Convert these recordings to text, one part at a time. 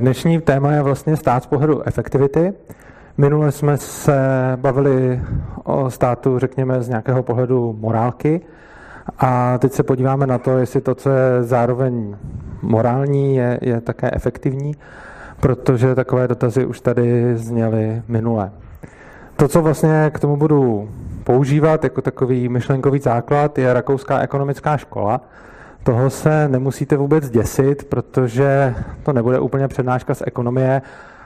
dnešní téma je vlastně stát z pohledu efektivity. Minule jsme se bavili o státu, řekněme, z nějakého pohledu morálky. A teď se podíváme na to, jestli to, co je zároveň morální, je, je také efektivní, protože takové dotazy už tady zněly minule. To, co vlastně k tomu budu používat jako takový myšlenkový základ, je Rakouská ekonomická škola. Toho se nemusíte vůbec děsit, protože to nebude úplně přednáška z ekonomie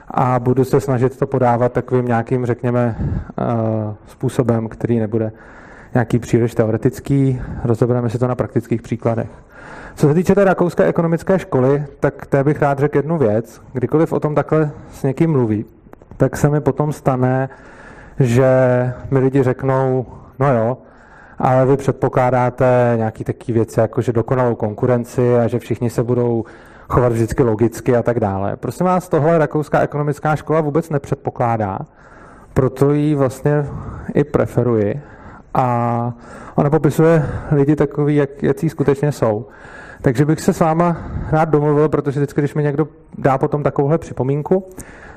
a budu se snažit to podávat takovým nějakým, řekněme, eh, způsobem, který nebude nějaký příliš teoretický. Rozebereme si to na praktických příkladech. Co se týče té rakouské ekonomické školy, tak té bych rád řekl jednu věc. Kdykoliv o tom takhle s někým mluví, tak se mi potom stane, že mi lidi řeknou, no jo, ale vy předpokládáte nějaký taký věci, jako že dokonalou konkurenci a že všichni se budou chovat vždycky logicky a tak dále. Prosím vás, tohle Rakouská ekonomická škola vůbec nepředpokládá, proto ji vlastně i preferuji a ona popisuje lidi takový, jak, jaký skutečně jsou. Takže bych se s váma rád domluvil, protože vždycky, když mi někdo dá potom takovouhle připomínku,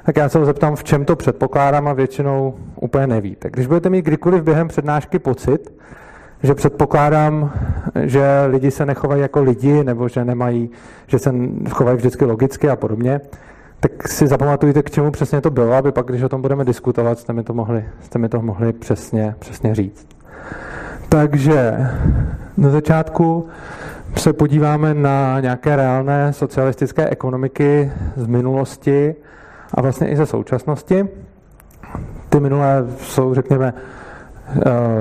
tak já se ho zeptám, v čem to předpokládám a většinou úplně neví. Tak když budete mít kdykoliv během přednášky pocit, že předpokládám, že lidi se nechovají jako lidi, nebo že nemají, že se chovají vždycky logicky a podobně, tak si zapamatujte, k čemu přesně to bylo, aby pak, když o tom budeme diskutovat, jste mi to mohli, jste mi to mohli přesně, přesně říct. Takže na začátku se podíváme na nějaké reálné socialistické ekonomiky z minulosti a vlastně i ze současnosti. Ty minulé jsou, řekněme,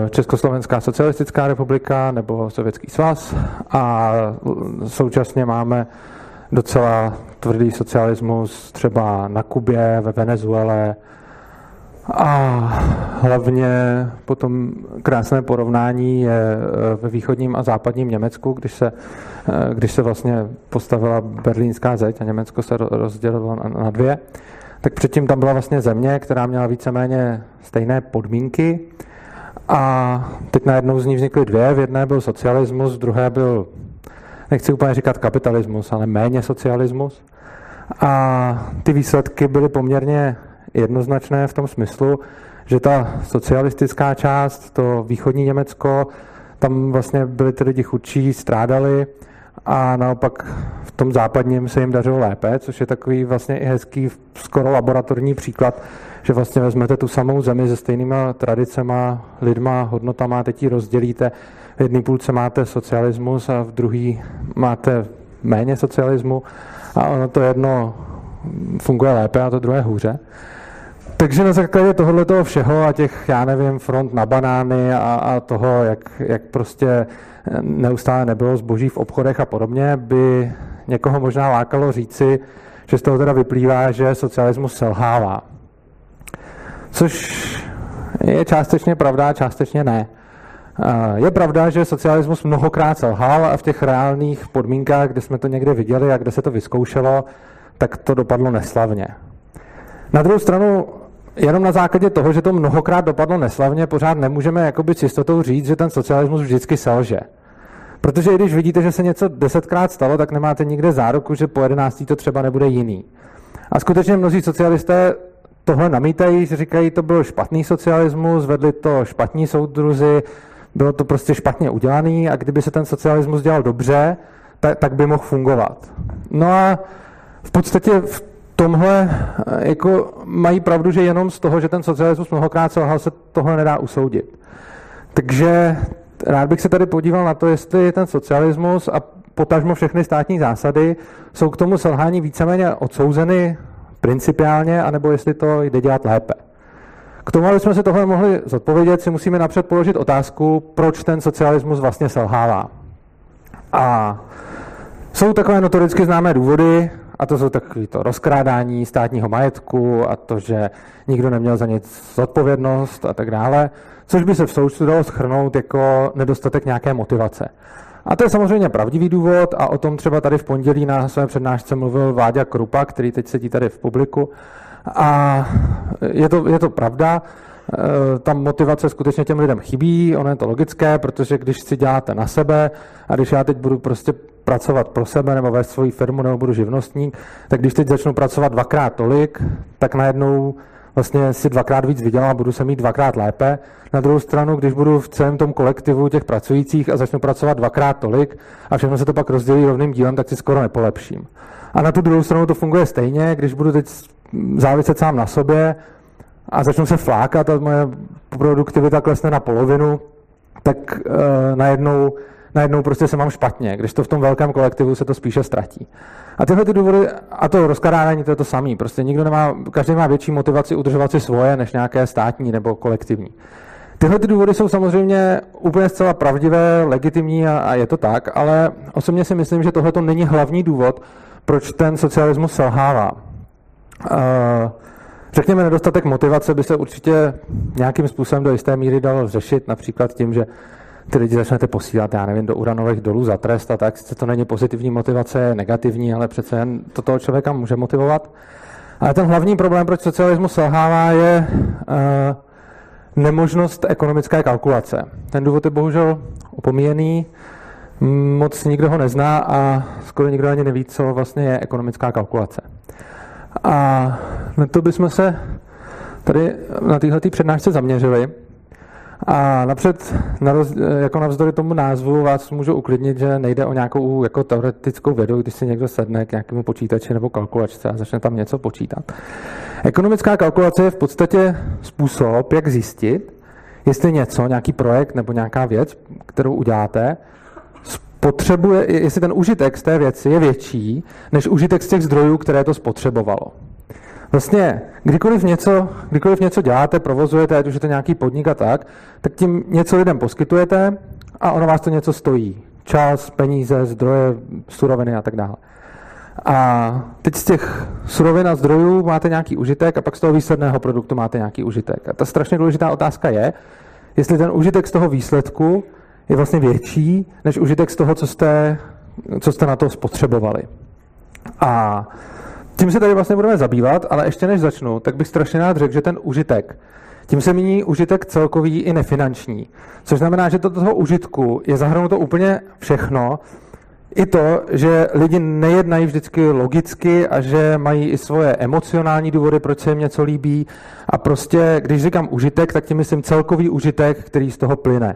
Československá socialistická republika nebo Sovětský svaz a současně máme docela tvrdý socialismus třeba na Kubě, ve Venezuele a hlavně potom krásné porovnání je eh, ve východním a západním Německu, když se, eh, když se vlastně postavila berlínská zeď a Německo se rozdělilo na dvě, tak předtím tam byla vlastně země, která měla víceméně stejné podmínky, a teď najednou z ní vznikly dvě. V jedné byl socialismus, v druhé byl, nechci úplně říkat kapitalismus, ale méně socialismus. A ty výsledky byly poměrně jednoznačné v tom smyslu, že ta socialistická část, to východní Německo, tam vlastně byli ty lidi chudší, strádali a naopak tom západním se jim dařilo lépe, což je takový vlastně i hezký, skoro laboratorní příklad že vlastně vezmete tu samou zemi se stejnýma tradicema, lidma, hodnotama, teď ji rozdělíte. V jedné půlce máte socialismus a v druhé máte méně socialismu a ono to jedno funguje lépe a to druhé hůře. Takže na základě tohoto všeho a těch, já nevím, front na banány a, a toho, jak, jak prostě neustále nebylo zboží v obchodech a podobně, by někoho možná lákalo říci, že z toho teda vyplývá, že socialismus selhává. Což je částečně pravda, částečně ne. Je pravda, že socialismus mnohokrát selhal a v těch reálných podmínkách, kde jsme to někde viděli a kde se to vyzkoušelo, tak to dopadlo neslavně. Na druhou stranu, jenom na základě toho, že to mnohokrát dopadlo neslavně, pořád nemůžeme jakoby s jistotou říct, že ten socialismus vždycky selže. Protože když vidíte, že se něco desetkrát stalo, tak nemáte nikde záruku, že po jedenáctý to třeba nebude jiný. A skutečně mnozí socialisté tohle namítají, že říkají, to byl špatný socialismus, vedli to špatní soudruzi, bylo to prostě špatně udělaný a kdyby se ten socialismus dělal dobře, tak, tak by mohl fungovat. No a v podstatě v tomhle eh, jako mají pravdu, že jenom z toho, že ten socialismus mnohokrát selhal, se tohle nedá usoudit. Takže rád bych se tady podíval na to, jestli ten socialismus a potažmo všechny státní zásady jsou k tomu selhání víceméně odsouzeny principiálně, anebo jestli to jde dělat lépe. K tomu, aby jsme si tohle mohli zodpovědět, si musíme napřed položit otázku, proč ten socialismus vlastně selhává. A jsou takové notoricky známé důvody, a to jsou takové to rozkrádání státního majetku a to, že nikdo neměl za nic zodpovědnost a tak dále, což by se v součtu dalo schrnout jako nedostatek nějaké motivace. A to je samozřejmě pravdivý důvod a o tom třeba tady v pondělí na své přednášce mluvil Váďa Krupa, který teď sedí tady v publiku. A je to, je to pravda. ta motivace skutečně těm lidem chybí, ono je to logické, protože když si děláte na sebe a když já teď budu prostě pracovat pro sebe nebo vést svoji firmu nebo budu živnostník, tak když teď začnu pracovat dvakrát tolik, tak najednou vlastně si dvakrát víc vydělám a budu se mít dvakrát lépe. Na druhou stranu, když budu v celém tom kolektivu těch pracujících a začnu pracovat dvakrát tolik a všechno se to pak rozdělí rovným dílem, tak si skoro nepolepším. A na tu druhou stranu to funguje stejně, když budu teď záviset sám na sobě a začnu se flákat a moje produktivita klesne na polovinu, tak uh, najednou najednou prostě se mám špatně, když to v tom velkém kolektivu se to spíše ztratí. A tyhle ty důvody, a to rozkladání, to je to samé. Prostě nikdo nemá, každý má větší motivaci udržovat si svoje, než nějaké státní nebo kolektivní. Tyhle ty důvody jsou samozřejmě úplně zcela pravdivé, legitimní a, a je to tak, ale osobně si myslím, že tohle to není hlavní důvod, proč ten socialismus selhává. Uh, řekněme, nedostatek motivace by se určitě nějakým způsobem do jisté míry dal řešit, například tím, že ty lidi začnete posílat, já nevím, do uranových dolů za trest a tak, sice to není pozitivní motivace, negativní, ale přece jen to toho člověka může motivovat. Ale ten hlavní problém, proč socialismus selhává, je uh, nemožnost ekonomické kalkulace. Ten důvod je bohužel opomíjený, moc nikdo ho nezná a skoro nikdo ani neví, co vlastně je ekonomická kalkulace. A na to bychom se tady na této přednášce zaměřili. A napřed, na roz, jako navzdory tomu názvu, vás můžu uklidnit, že nejde o nějakou jako teoretickou vědu, když si někdo sedne k nějakému počítači nebo kalkulačce a začne tam něco počítat. Ekonomická kalkulace je v podstatě způsob, jak zjistit, jestli něco, nějaký projekt nebo nějaká věc, kterou uděláte, spotřebuje, jestli ten užitek z té věci je větší, než užitek z těch zdrojů, které to spotřebovalo. Vlastně, kdykoliv něco, kdykoliv něco děláte, provozujete, ať už je to nějaký podnik a tak, tak tím něco lidem poskytujete a ono vás to něco stojí. Čas, peníze, zdroje, suroviny a tak dále. A teď z těch surovin a zdrojů máte nějaký užitek a pak z toho výsledného produktu máte nějaký užitek. A ta strašně důležitá otázka je, jestli ten užitek z toho výsledku je vlastně větší, než užitek z toho, co jste, co jste na to spotřebovali. A tím se tady vlastně budeme zabývat, ale ještě než začnu, tak bych strašně rád řekl, že ten užitek, tím se míní užitek celkový i nefinanční. Což znamená, že do toho užitku je zahrnuto úplně všechno, i to, že lidi nejednají vždycky logicky a že mají i svoje emocionální důvody, proč se jim něco líbí. A prostě, když říkám užitek, tak tím myslím celkový užitek, který z toho plyne.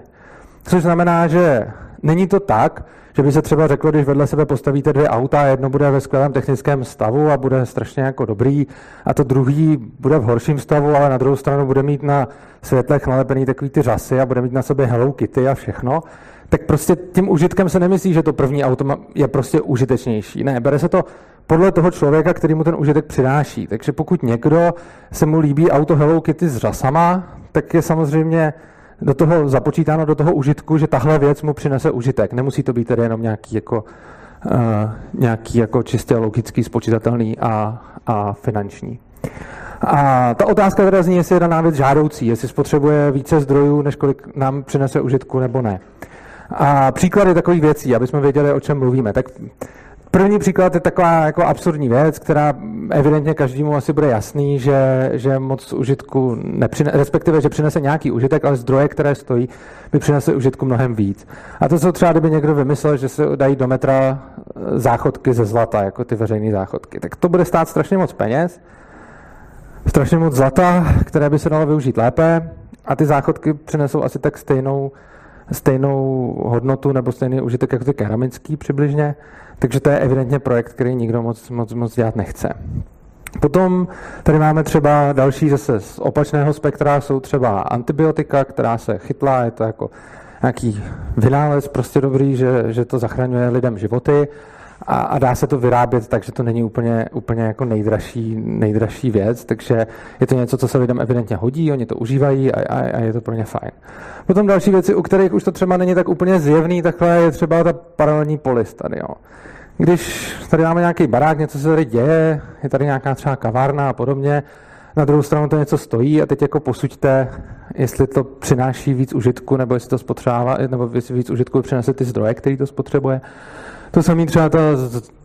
Což znamená, že není to tak, že by se třeba řeklo, když vedle sebe postavíte dvě auta, jedno bude ve skvělém technickém stavu a bude strašně jako dobrý, a to druhý bude v horším stavu, ale na druhou stranu bude mít na světlech nalepený takový ty řasy a bude mít na sobě Hello Kitty a všechno, tak prostě tím užitkem se nemyslí, že to první auto je prostě užitečnější. Ne, bere se to podle toho člověka, který mu ten užitek přináší. Takže pokud někdo se mu líbí auto Hello Kitty s řasama, tak je samozřejmě do toho započítáno do toho užitku, že tahle věc mu přinese užitek. Nemusí to být tedy jenom nějaký jako, uh, nějaký jako čistě logický, spočítatelný a, a finanční. A ta otázka teda zní, jestli je daná věc žádoucí, jestli spotřebuje více zdrojů, než kolik nám přinese užitku nebo ne. A příklady takových věcí, aby jsme věděli, o čem mluvíme. Tak První příklad je taková jako absurdní věc, která evidentně každému asi bude jasný, že, že moc užitku nepřine, respektive, že přinese nějaký užitek, ale zdroje, které stojí, by přinesly užitku mnohem víc. A to, co třeba kdyby někdo vymyslel, že se dají do metra eh, záchodky ze zlata, jako ty veřejné záchodky, tak to bude stát strašně moc peněz, strašně moc zlata, které by se dalo využít lépe a ty záchodky přinesou asi tak stejnou stejnou hodnotu nebo stejný užitek jako ty keramický přibližně, takže to je evidentně projekt, který nikdo moc, moc, moc dělat nechce. Potom tady máme třeba další zase z opačného spektra, jsou třeba antibiotika, která se chytla, je to jako nějaký vynález prostě dobrý, že, že to zachraňuje lidem životy a, a dá se to vyrábět tak, že to není úplně, úplně jako nejdražší, nejdražší věc, takže je to něco, co se lidem evidentně hodí, oni to užívají a, a, a je to pro ně fajn. Potom další věci, u kterých už to třeba není tak úplně zjevný, takhle je třeba ta paralelní polis tady. Jo. Když tady máme nějaký barák, něco se tady děje, je tady nějaká třeba kavárna a podobně, na druhou stranu to něco stojí a teď jako posuďte, jestli to přináší víc užitku, nebo jestli to spotřebává, nebo jestli víc užitku přinese ty zdroje, který to spotřebuje. To samý třeba to,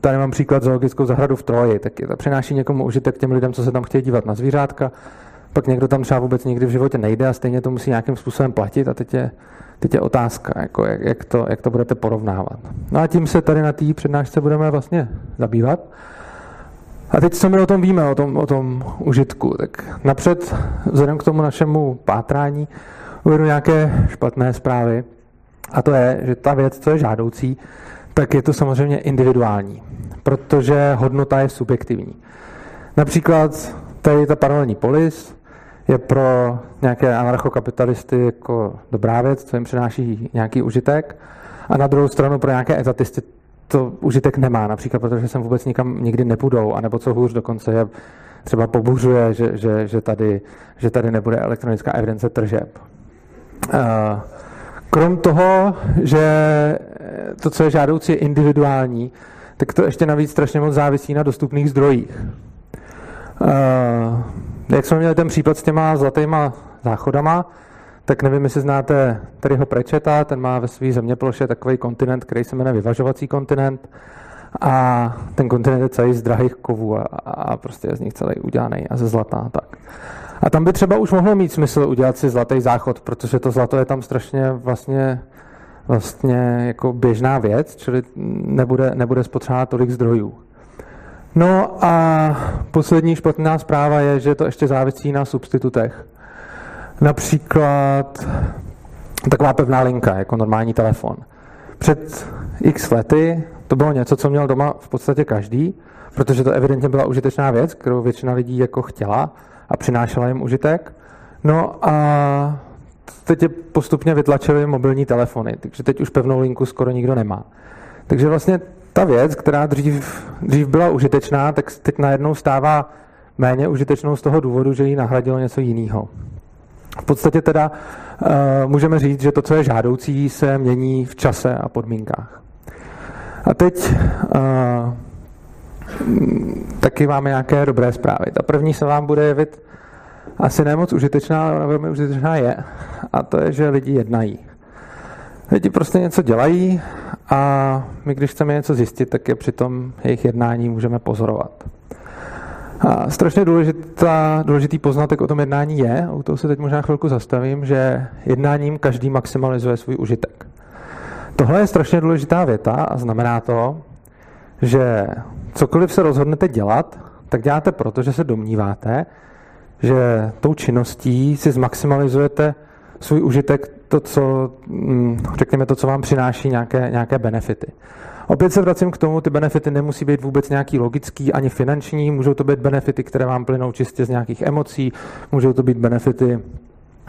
tady mám příklad zoologickou zahradu v Troji, tak to přináší někomu užitek těm lidem, co se tam chtějí dívat na zvířátka. pak někdo tam třeba vůbec nikdy v životě nejde a stejně to musí nějakým způsobem platit a teď je, teď je otázka, jako jak, jak, to, jak to budete porovnávat. No a tím se tady na té přednášce budeme vlastně zabývat. A teď, co my o tom víme, o tom, o tom užitku, tak napřed, vzhledem k tomu našemu pátrání, uvedu nějaké špatné zprávy. A to je, že ta věc, co je žádoucí, tak je to samozřejmě individuální, protože hodnota je subjektivní. Například tady ta paralelní polis je pro nějaké anarchokapitalisty jako dobrá věc, co jim přináší nějaký užitek, a na druhou stranu pro nějaké etatisty to užitek nemá, například protože sem vůbec nikam nikdy nepůjdou, anebo co hůř dokonce je třeba pobuřuje, že, že, že, tady, že tady nebude elektronická evidence tržeb. Uh, krom toho, že to, co je žádoucí, je individuální, tak to ještě navíc strašně moc závisí na dostupných zdrojích. Uh, jak jsme měli ten případ s těma zlatýma záchodama, tak nevím, jestli znáte Terryho Prečeta, ten má ve své zeměploše takový kontinent, který se jmenuje vyvažovací kontinent a ten kontinent je celý z drahých kovů a, a prostě je z nich celý udělaný a ze zlata tak. A tam by třeba už mohlo mít smysl udělat si zlatý záchod, protože to zlato je tam strašně vlastně, vlastně jako běžná věc, čili nebude, nebude spotřebovat tolik zdrojů. No a poslední špatná zpráva je, že to ještě závisí na substitutech. Například taková pevná linka, jako normální telefon. Před x lety to bylo něco, co měl doma v podstatě každý, protože to evidentně byla užitečná věc, kterou většina lidí jako chtěla a přinášela jim užitek. No a teď je postupně vytlačili mobilní telefony, takže teď už pevnou linku skoro nikdo nemá. Takže vlastně ta věc, která dřív, dřív byla užitečná, tak teď najednou stává méně užitečnou z toho důvodu, že ji nahradilo něco jiného. V podstatě teda uh, můžeme říct, že to, co je žádoucí, se mění v čase a podmínkách. A teď uh, taky máme nějaké dobré zprávy. Ta první se vám bude jevit asi nemoc užitečná, ale velmi užitečná je. A to je, že lidi jednají. Lidi prostě něco dělají a my, když chceme něco zjistit, tak je při tom jejich jednání můžeme pozorovat. A strašně důležitá, důležitý poznatek o tom jednání je, u toho se teď možná chvilku zastavím, že jednáním každý maximalizuje svůj užitek. Tohle je strašně důležitá věta a znamená to, že cokoliv se rozhodnete dělat, tak děláte proto, že se domníváte, že tou činností si zmaximalizujete svůj užitek, to, co, mm, řekněme, to, co vám přináší nějaké, nějaké benefity. Opět se vracím k tomu, ty benefity nemusí být vůbec nějaký logický ani finanční, můžou to být benefity, které vám plynou čistě z nějakých emocí, můžou to být benefity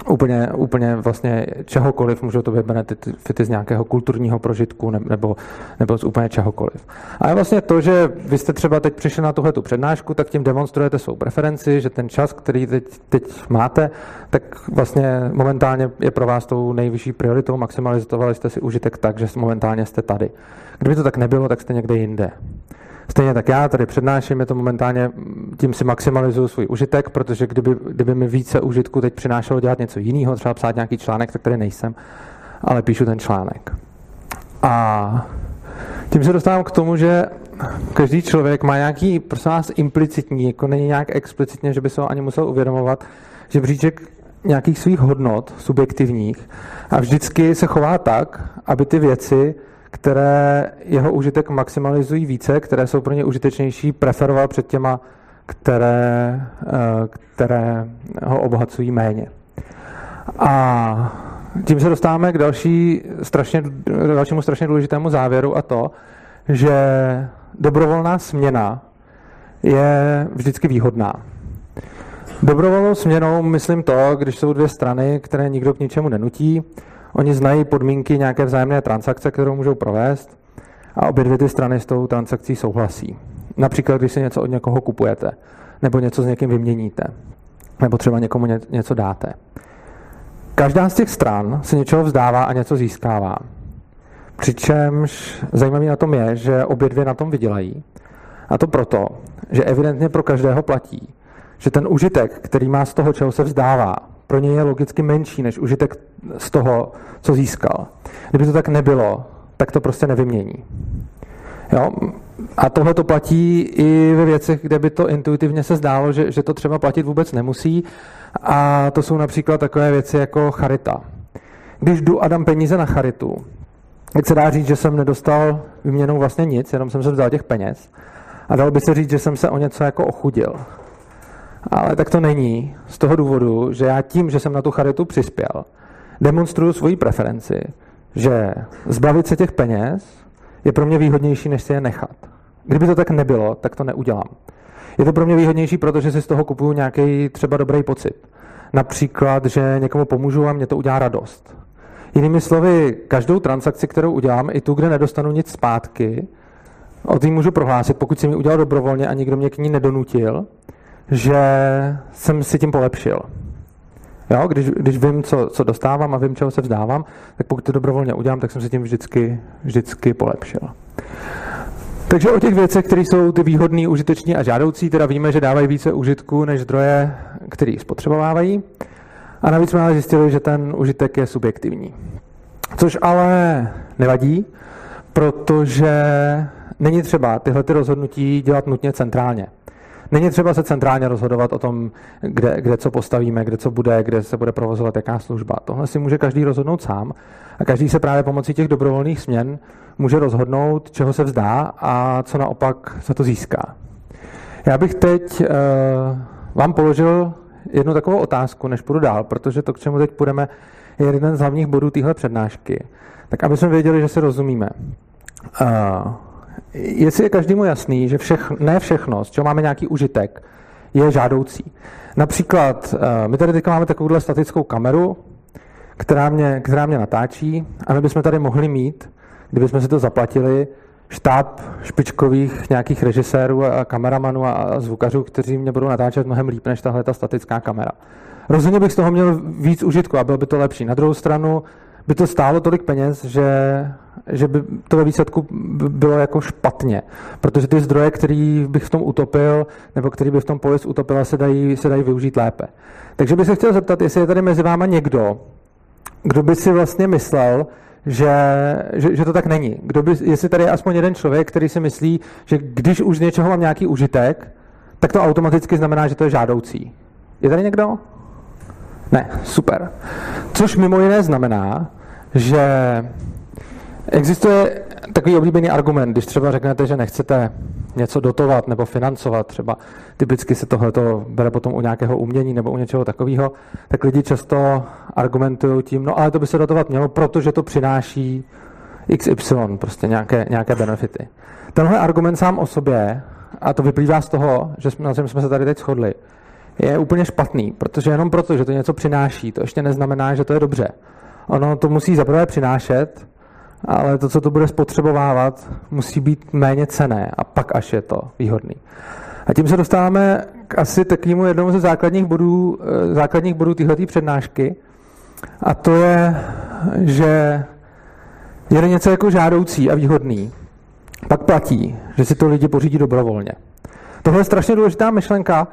úplně, úplně vlastně čehokoliv, můžou to být benefity z nějakého kulturního prožitku nebo, nebo z úplně čehokoliv. A je vlastně to, že vy jste třeba teď přišli na tuhle přednášku, tak tím demonstrujete svou preferenci, že ten čas, který teď, teď máte, tak vlastně momentálně je pro vás tou nejvyšší prioritou, maximalizovali jste si užitek tak, že momentálně jste tady. Kdyby to tak nebylo, tak jste někde jinde. Stejně tak já tady přednáším, je to momentálně, tím si maximalizuju svůj užitek, protože kdyby, kdyby mi více užitku teď přinášelo dělat něco jiného, třeba psát nějaký článek, tak tady nejsem, ale píšu ten článek. A tím se dostávám k tomu, že každý člověk má nějaký, prosím vás, implicitní, jako není nějak explicitně, že by se ho ani musel uvědomovat, že bříček nějakých svých hodnot subjektivních a vždycky se chová tak, aby ty věci které jeho užitek maximalizují více, které jsou pro ně užitečnější, preferoval před těma, které, eh, které ho obohacují méně. A tím se dostáváme k další, strašně, dalšímu strašně důležitému závěru a to, že dobrovolná směna je vždycky výhodná. Dobrovolnou směnou myslím to, když jsou dvě strany, které nikdo k ničemu nenutí, Oni znají podmínky nějaké vzájemné transakce, kterou můžou provést a obě dvě ty strany s tou transakcí souhlasí. Například, když si něco od někoho kupujete, nebo něco s někým vyměníte, nebo třeba někomu něco dáte. Každá z těch stran se něčeho vzdává a něco získává. Přičemž zajímavé na tom je, že obě dvě na tom vydělají. A to proto, že evidentně pro každého platí, že ten užitek, který má z toho, čeho se vzdává, pro něj je logicky menší než užitek z toho, co získal. Kdyby to tak nebylo, tak to prostě nevymění. Jo? A tohle to platí i ve věcech, kde by to intuitivně se zdálo, že, že to třeba platit vůbec nemusí. A to jsou například takové věci jako charita. Když jdu a dám peníze na charitu, tak se dá říct, že jsem nedostal vyměnou vlastně nic, jenom jsem se vzal těch peněz. A dalo by se říct, že jsem se o něco jako ochudil. Ale tak to není. Z toho důvodu, že já tím, že jsem na tu charitu přispěl, demonstruju svoji preferenci, že zbavit se těch peněz je pro mě výhodnější, než si je nechat. Kdyby to tak nebylo, tak to neudělám. Je to pro mě výhodnější, protože si z toho kupuju nějaký třeba dobrý pocit. Například, že někomu pomůžu a mě to udělá radost. Jinými slovy, každou transakci, kterou udělám, i tu, kde nedostanu nic zpátky, o tím můžu prohlásit, pokud jsem ji udělal dobrovolně a nikdo mě k ní nedonutil, že jsem si tím polepšil. Jo, když, když vím, co, co dostávám a vím, čeho se vzdávám, tak pokud to dobrovolně udělám, tak jsem si tím vždycky, vždycky polepšil. Takže o těch věcech, které jsou ty výhodné, užiteční a žádoucí, teda víme, že dávají více užitku než zdroje, které spotřebovávají. A navíc jsme ale zjistili, že ten užitek je subjektivní. Což ale nevadí, protože není třeba tyhle ty rozhodnutí dělat nutně centrálně. Není třeba se centrálně rozhodovat o tom, kde, kde co postavíme, kde co bude, kde se bude provozovat jaká služba. Tohle si může každý rozhodnout sám a každý se právě pomocí těch dobrovolných směn může rozhodnout, čeho se vzdá a co naopak za to získá. Já bych teď uh, vám položil jednu takovou otázku, než půjdu dál, protože to, k čemu teď půjdeme, je jeden z hlavních bodů téhle přednášky. Tak aby jsme věděli, že se rozumíme. Uh, jestli je každému jasný, že všech, ne všechno, z čeho máme nějaký užitek, je žádoucí. Například, uh, my tady teď máme takovouhle statickou kameru, která mě, která mě natáčí a my bychom tady mohli mít, kdybychom si to zaplatili, štáb špičkových nějakých režisérů a kameramanů a zvukařů, kteří mě budou natáčet mnohem líp než tahle ta statická kamera. Rozhodně bych z toho měl víc užitku a bylo by to lepší. Na druhou stranu by to stálo tolik peněz, že, že by to ve výsledku bylo jako špatně, protože ty zdroje, který bych v tom utopil, nebo který by v tom polis utopila, se dají, se dají využít lépe. Takže bych se chtěl zeptat, jestli je tady mezi váma někdo, kdo by si vlastně myslel, že, že, že to tak není. Kdo by, jestli tady je aspoň jeden člověk, který si myslí, že když už z něčeho mám nějaký užitek, tak to automaticky znamená, že to je žádoucí. Je tady někdo? Ne, super. Což mimo jiné znamená, že existuje takový oblíbený argument, když třeba řeknete, že nechcete něco dotovat nebo financovat, třeba typicky se tohle bere potom u nějakého umění nebo u něčeho takového, tak lidi často argumentují tím, no ale to by se dotovat mělo, protože to přináší XY, prostě nějaké, nějaké benefity. Tenhle argument sám o sobě, a to vyplývá z toho, že jsme, na čem jsme se tady teď shodli, je úplně špatný, protože jenom proto, že to něco přináší, to ještě neznamená, že to je dobře. Ono to musí zaprvé přinášet, ale to, co to bude spotřebovávat, musí být méně cené a pak až je to výhodný. A tím se dostáváme k asi takovému jednomu ze základních bodů, eh, základních bodů téhleté přednášky, a to je, že je něco jako žádoucí a výhodný, pak platí, že si to lidi pořídí dobrovolně. Tohle je strašně důležitá myšlenka,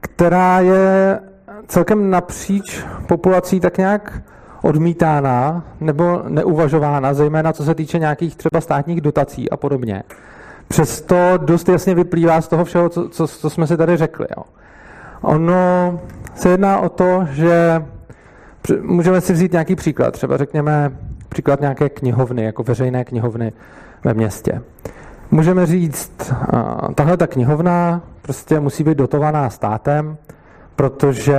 která je celkem napříč populací tak nějak odmítána nebo neuvažována, zejména co se týče nějakých třeba státních dotací a podobně. Přesto dost jasně vyplývá z toho všeho, co, co, co jsme si tady řekli. Jo. Ono se jedná o to, že můžeme si vzít nějaký příklad, třeba řekněme příklad nějaké knihovny, jako veřejné knihovny ve městě. Můžeme říct, tahle ta knihovna prostě musí být dotovaná státem, protože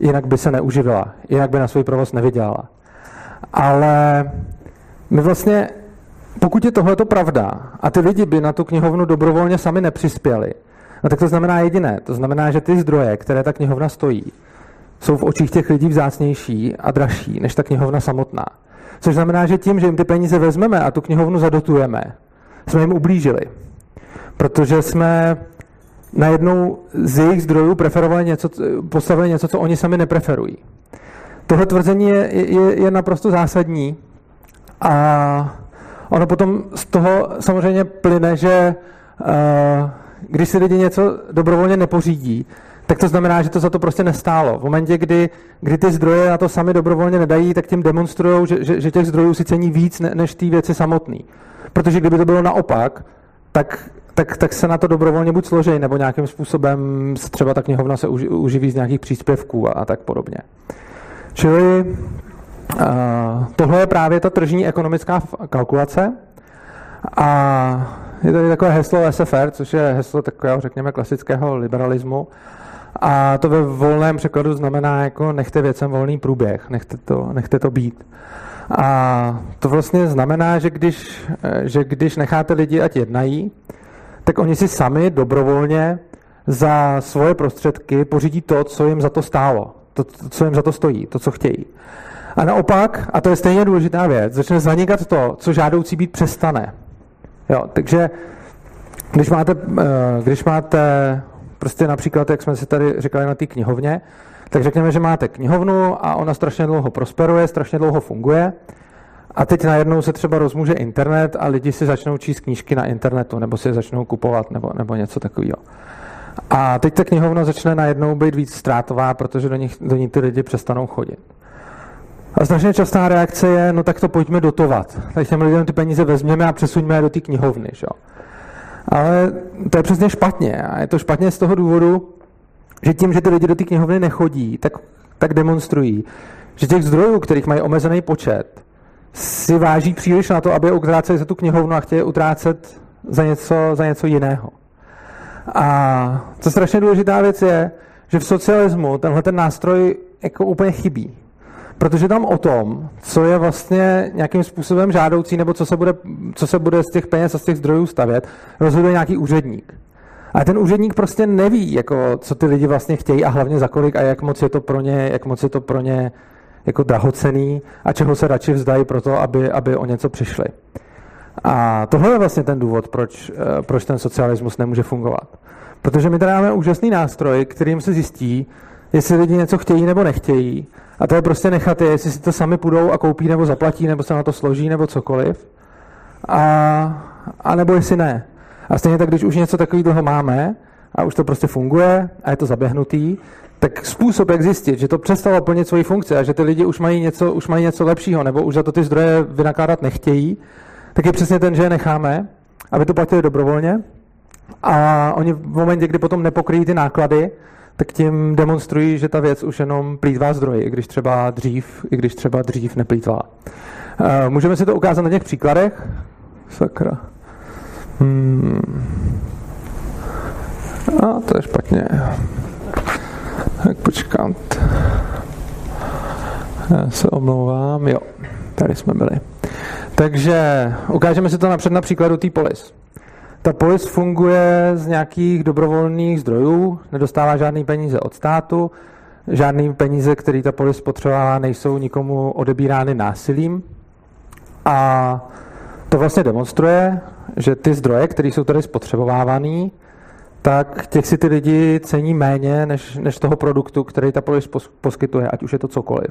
jinak by se neuživila, jinak by na svůj provoz nevydělala. Ale my vlastně, pokud je tohleto pravda a ty lidi by na tu knihovnu dobrovolně sami nepřispěli, no tak to znamená jediné. To znamená, že ty zdroje, které ta knihovna stojí, jsou v očích těch lidí vzácnější a dražší než ta knihovna samotná. Což znamená, že tím, že jim ty peníze vezmeme a tu knihovnu zadotujeme, jsme jim ublížili. Protože jsme najednou z jejich zdrojů preferovali něco, postavili něco, co oni sami nepreferují. Tohle tvrzení je, je, je naprosto zásadní a ono potom z toho samozřejmě plyne, že uh, když si lidi něco dobrovolně nepořídí, tak to znamená, že to za to prostě nestálo. V momentě, kdy, kdy ty zdroje na to sami dobrovolně nedají, tak tím demonstrují, že, že, že těch zdrojů si cení víc ne, než ty věci samotné. Protože kdyby to bylo naopak, tak tak, tak se na to dobrovolně buď složí, nebo nějakým způsobem třeba ta knihovna se uživí z nějakých příspěvků a, a tak podobně. Čili uh, tohle je právě ta tržní ekonomická kalkulace a je tady takové heslo SFR, což je heslo takového, řekněme, klasického liberalismu. A to ve volném překladu znamená jako nechte věcem volný průběh, nechte to, nechte to být. A to vlastně znamená, že když, že když necháte lidi, ať jednají, tak oni si sami dobrovolně za svoje prostředky pořídí to, co jim za to stálo, to, co jim za to stojí, to, co chtějí. A naopak, a to je stejně důležitá věc, začne zanikat to, co žádoucí být přestane. Jo, takže když máte, eh, když máte prostě například, jak jsme si tady říkali na té knihovně, tak řekněme, že máte knihovnu a ona strašně dlouho prosperuje, strašně dlouho funguje a teď najednou se třeba rozmůže internet a lidi si začnou číst knížky na internetu nebo si je začnou kupovat nebo, nebo něco takového. A teď ta knihovna začne najednou být víc ztrátová, protože do, nich, do ní ty lidi přestanou chodit. A strašně častá reakce je, no tak to pojďme dotovat. Tak těm lidem ty peníze vezměme a přesuňme je do té knihovny. Že? Ale to je přesně špatně. A je to špatně z toho důvodu, že tím, že ty lidi do té knihovny nechodí, tak, tak demonstrují, že těch zdrojů, kterých mají omezený počet, si váží příliš na to, aby utráceli za tu knihovnu a chtějí utrácet za něco, za něco jiného. A co strašně důležitá věc je, že v socialismu tenhle ten nástroj jako úplně chybí. Protože tam o tom, co je vlastně nějakým způsobem žádoucí, nebo co se bude, co se bude z těch peněz a z těch zdrojů stavět, rozhoduje nějaký úředník. A ten úředník prostě neví, jako, co ty lidi vlastně chtějí a hlavně za kolik a jak moc je to pro ně, jak moc je to pro ně jako drahocený a čeho se radši vzdají pro to, aby, aby o něco přišli. A tohle je vlastně ten důvod, proč, eh, proč ten socialismus nemůže fungovat. Protože my tady máme úžasný nástroj, kterým se zjistí, jestli lidi něco chtějí nebo nechtějí. A to je prostě nechat je, jestli si to sami půjdou a koupí nebo zaplatí, nebo se na to složí, nebo cokoliv. A, a nebo jestli ne. A stejně tak, když už něco takového máme a už to prostě funguje a je to zaběhnutý, tak způsob, jak zjistit, že to přestalo plnit svoji funkci a že ty lidi už mají něco, už mají něco lepšího nebo už za to ty zdroje vynakládat nechtějí, tak je přesně ten, že je necháme, aby to platili dobrovolně a oni v momentě, kdy potom nepokryjí ty náklady, tak tím demonstrují, že ta věc už jenom plítvá zdroje, i když třeba dřív, i když třeba dřív neplítvá. Eh, můžeme si to ukázat na těch příkladech? Sakra. Hmm. A to je špatně. Tak počkám. Já se omlouvám. Jo, tady jsme byli. Takže ukážeme si to napřed na příkladu té polis. Ta polis funguje z nějakých dobrovolných zdrojů, nedostává žádný peníze od státu, žádný peníze, které ta polis potřebovala, nejsou nikomu odebírány násilím. A to vlastně demonstruje, že ty zdroje, které jsou tady spotřebovávané, tak těch si ty lidi cení méně než, než toho produktu, který ta polis poskytuje, ať už je to cokoliv.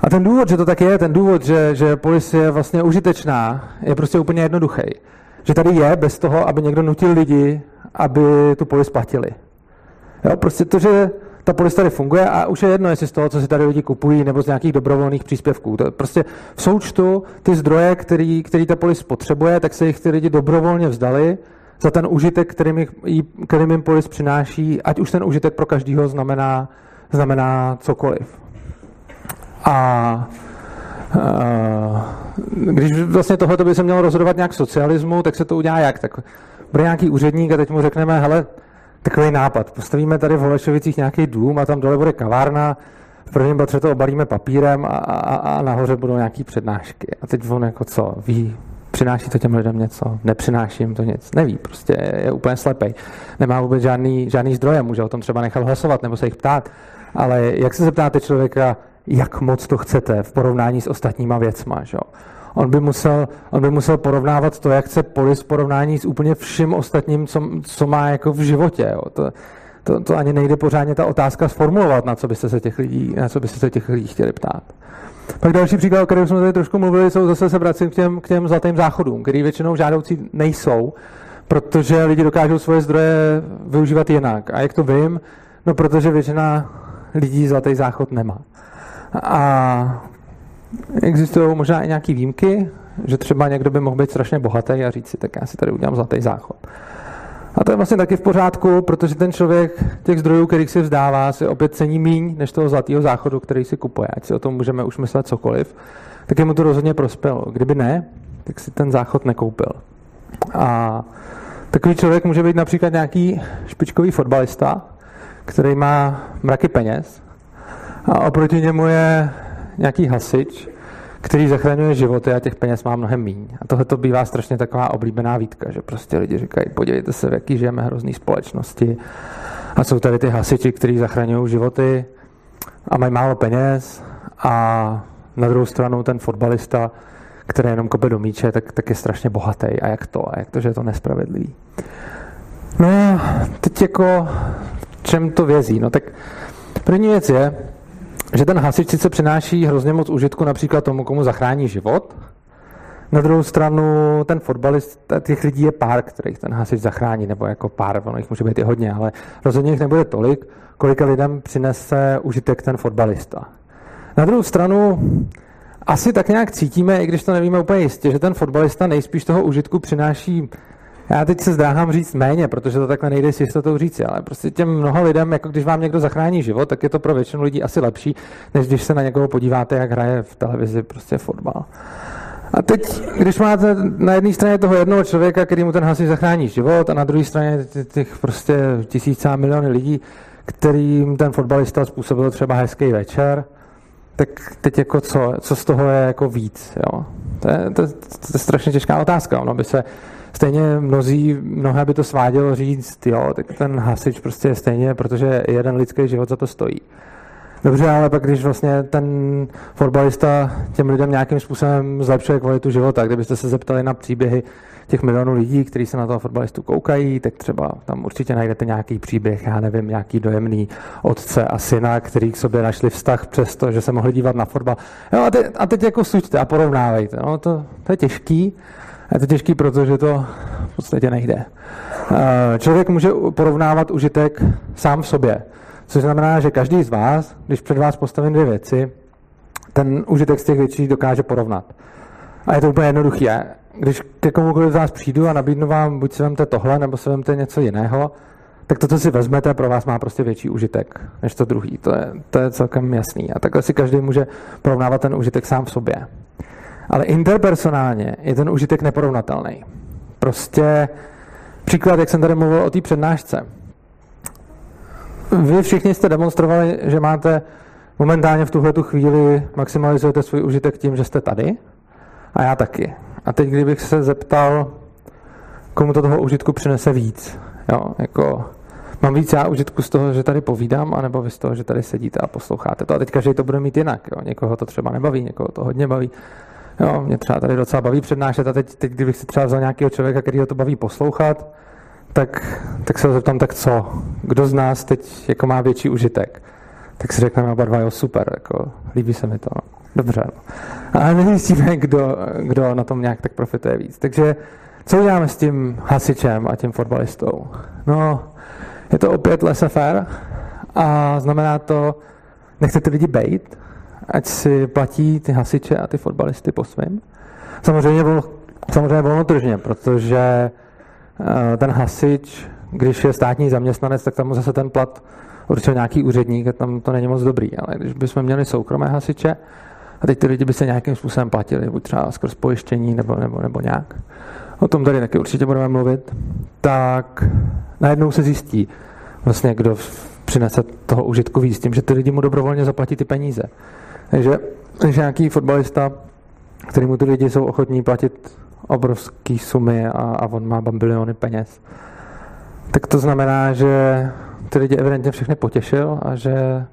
A ten důvod, že to tak je, ten důvod, že, že polis je vlastně užitečná, je prostě úplně jednoduchý. Že tady je bez toho, aby někdo nutil lidi, aby tu polis platili. Jo, prostě to, že ta polis tady funguje a už je jedno, jestli z toho, co si tady lidi kupují, nebo z nějakých dobrovolných příspěvků. To prostě v součtu ty zdroje, který, který ta polis potřebuje, tak se jich ty lidi dobrovolně vzdali za ten užitek, kterým, jich, kterým jim polis přináší, ať už ten užitek pro každého znamená, znamená cokoliv. A když vlastně tohle by se mělo rozhodovat nějak socialismu, tak se to udělá jak? Tak bude nějaký úředník a teď mu řekneme, hele, takový nápad, postavíme tady v Holešovicích nějaký dům a tam dole bude kavárna, v prvním patře to obalíme papírem a, a, a nahoře budou nějaký přednášky. A teď on jako co, ví, přináší to těm lidem něco, nepřináší jim to nic, neví, prostě je, úplně slepej. Nemá vůbec žádný, žádný zdroje, může o tom třeba nechat hlasovat nebo se jich ptát, ale jak se zeptáte člověka, jak moc to chcete v porovnání s ostatníma věcma, že? On by, musel, on by musel porovnávat to, jak chce polis v porovnání s úplně vším ostatním, co, co má jako v životě. Jo. To, to, to ani nejde pořádně ta otázka sformulovat, na co byste se těch lidí, na co byste se těch lidí chtěli ptát. Pak další příklad, o kterém jsme tady trošku mluvili, jsou zase se vracím k těm, k těm zlatým záchodům, který většinou žádoucí nejsou, protože lidi dokážou svoje zdroje využívat jinak. A jak to vím? No, protože většina lidí zlatý záchod nemá. A existují možná i nějaké výjimky, že třeba někdo by mohl být strašně bohatý a říct si, tak já si tady udělám zlatý záchod. A to je vlastně taky v pořádku, protože ten člověk těch zdrojů, kterých si vzdává, si opět cení míň než toho zlatého záchodu, který si kupuje. Ať si o tom můžeme už myslet cokoliv, tak mu to rozhodně prospělo. Kdyby ne, tak si ten záchod nekoupil. A takový člověk může být například nějaký špičkový fotbalista, který má mraky peněz a oproti němu je nějaký hasič, který zachraňuje životy a těch peněz má mnohem míň. A tohle to bývá strašně taková oblíbená výtka, že prostě lidi říkají, podívejte se, v jaký žijeme hrozný společnosti. A jsou tady ty hasiči, kteří zachraňují životy a mají málo peněz a na druhou stranu ten fotbalista, který jenom kope do míče, tak, tak je strašně bohatý. A jak to? A jak to, že je to nespravedlivý? No a teď jako čem to vězí? No tak první věc je, že ten hasič sice přináší hrozně moc užitku například tomu, komu zachrání život, na druhou stranu ten fotbalista, těch lidí je pár, kterých ten hasič zachrání, nebo jako pár, ono jich může být i hodně, ale rozhodně jich nebude tolik, kolika lidem přinese užitek ten fotbalista. Na druhou stranu asi tak nějak cítíme, i když to nevíme úplně jistě, že ten fotbalista nejspíš toho užitku přináší já teď se zdráhám říct méně, protože to takhle nejde s jistotou říct, ale prostě těm mnoha lidem, jako když vám někdo zachrání život, tak je to pro většinu lidí asi lepší, než když se na někoho podíváte, jak hraje v televizi prostě fotbal. A teď, když máte na jedné straně toho jednoho člověka, který mu ten hasič zachrání život, a na druhé straně těch prostě tisíce a miliony lidí, kterým ten fotbalista způsobil třeba hezký večer, tak teď jako co, co z toho je jako víc, jo? To je, to, to je strašně těžká otázka. Ono by se stejně mnozí, mnohé by to svádělo říct, jo, tak ten hasič prostě je stejně, protože jeden lidský život za to stojí. Dobře, ale pak když vlastně ten fotbalista těm lidem nějakým způsobem zlepšuje kvalitu života, kdybyste se zeptali na příběhy těch milionů lidí, kteří se na toho fotbalistu koukají, tak třeba tam určitě najdete nějaký příběh, já nevím, nějaký dojemný otce a syna, který k sobě našli vztah přes to, že se mohli dívat na fotbal. Jo, a, teď, a teď jako suďte a porovnávejte. No, to, to je těžký, je to těžký, protože to v podstatě nejde. Člověk může porovnávat užitek sám v sobě, což znamená, že každý z vás, když před vás postavím dvě věci, ten užitek z těch věcí dokáže porovnat. A je to úplně jednoduché. Když ke komukoliv z vás přijdu a nabídnu vám, buď si vemte tohle, nebo si vemte něco jiného, tak to, co si vezmete, pro vás má prostě větší užitek než to druhý. To je, to je celkem jasný. A takhle si každý může porovnávat ten užitek sám v sobě. Ale interpersonálně je ten užitek neporovnatelný. Prostě příklad, jak jsem tady mluvil o té přednášce. Vy všichni jste demonstrovali, že máte momentálně v tuhle chvíli maximalizujete svůj užitek tím, že jste tady a já taky. A teď, kdybych se zeptal, komu to toho užitku přinese víc, jo, jako mám víc já užitku z toho, že tady povídám, anebo vy z toho, že tady sedíte a posloucháte to. A teď každý to bude mít jinak. Jo. Někoho to třeba nebaví, někoho to hodně baví. Jo, mě třeba tady docela baví přednášet a teď, teď kdybych si třeba vzal nějakého člověka, který ho to baví poslouchat, tak, tak se ho zeptám, tak co? Kdo z nás teď jako má větší užitek? Tak si řekneme oba dva, jo, super, jako, líbí se mi to. No. Dobře. No. A nezjistíme, kdo, kdo na tom nějak tak profituje víc. Takže co uděláme s tím hasičem a tím fotbalistou? No, je to opět laissez-faire a znamená to, nechce ty lidi bejt, ať si platí ty hasiče a ty fotbalisty po svém. Samozřejmě, vol, samozřejmě volnotržně, protože eh, ten hasič, když je státní zaměstnanec, tak tam zase ten plat určitě nějaký úředník a tam to není moc dobrý. Ale když bychom měli soukromé hasiče, a teď ty lidi by se nějakým způsobem platili, buď třeba skrz pojištění nebo, nebo, nebo nějak. O tom tady taky určitě budeme mluvit. Tak najednou se zjistí, vlastně kdo přinese toho užitku víc, tím, že ty lidi mu dobrovolně zaplatí ty peníze. Takže, takže nějaký fotbalista, který mu ty lidi jsou ochotní platit obrovské sumy a, a on má bambiliony peněz, tak to znamená, že ty lidi evidentně všechny potěšil a že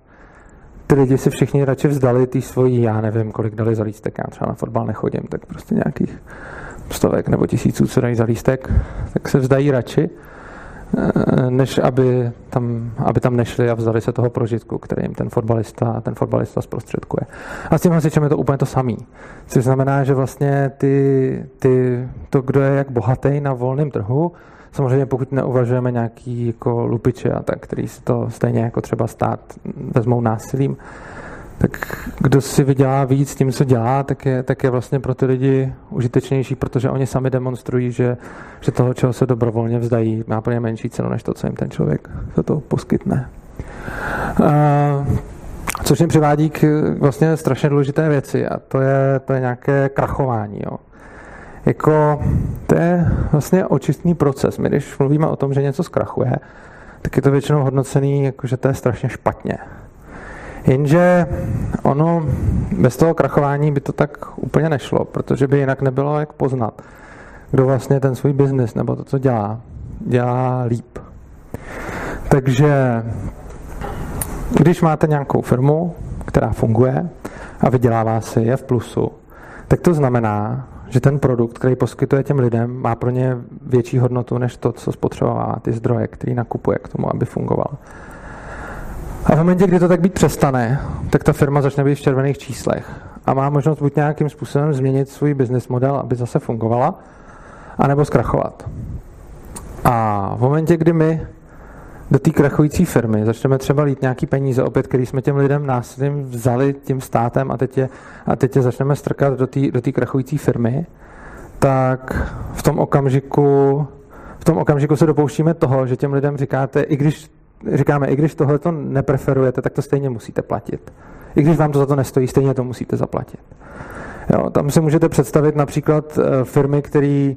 ty lidi si všichni radši vzdali ty svojí, já nevím, kolik dali za lístek, já třeba na fotbal nechodím, tak prostě nějakých stovek nebo tisíců, co dají za lístek, tak se vzdají radši, než aby tam, aby tam nešli a vzali se toho prožitku, který jim ten fotbalista, ten fotbalista zprostředkuje. A s tím hasičem je to úplně to samý. Což znamená, že vlastně ty, ty, to, kdo je jak bohatý na volném trhu, samozřejmě pokud neuvažujeme nějaký jako lupiče a tak, který si to stejně jako třeba stát vezmou násilím, tak kdo si vydělá víc tím, co dělá, tak je, tak je vlastně pro ty lidi užitečnější, protože oni sami demonstrují, že, že toho, čeho se dobrovolně vzdají, má pro ně menší cenu, než to, co jim ten člověk za to poskytne. Uh, což mě přivádí k vlastně strašně důležité věci a to je, to je nějaké krachování. Jo. Jako, to je vlastně očistný proces. My když mluvíme o tom, že něco zkrachuje, tak je to většinou hodnocený, jako, že to je strašně špatně. Jenže ono bez toho krachování by to tak úplně nešlo, protože by jinak nebylo jak poznat, kdo vlastně ten svůj biznis nebo to, co dělá, dělá líp. Takže když máte nějakou firmu, která funguje a vydělává si, je v plusu, tak to znamená, že ten produkt, který poskytuje těm lidem, má pro ně větší hodnotu než to, co spotřebovává, ty zdroje, který nakupuje k tomu, aby fungoval. A v momentě, kdy to tak být přestane, tak ta firma začne být v červených číslech a má možnost buď nějakým způsobem změnit svůj business model, aby zase fungovala, anebo zkrachovat. A v momentě, kdy my do té krachující firmy začneme třeba lít nějaký peníze, opět, který jsme těm lidem násilím vzali tím státem a teď je, a teď je začneme strkat do té do krachující firmy, tak v tom okamžiku v tom okamžiku se dopouštíme toho, že těm lidem říkáte, i když říkáme, i když tohle to nepreferujete, tak to stejně musíte platit. I když vám to za to nestojí, stejně to musíte zaplatit. Jo, tam si můžete představit například eh, firmy, které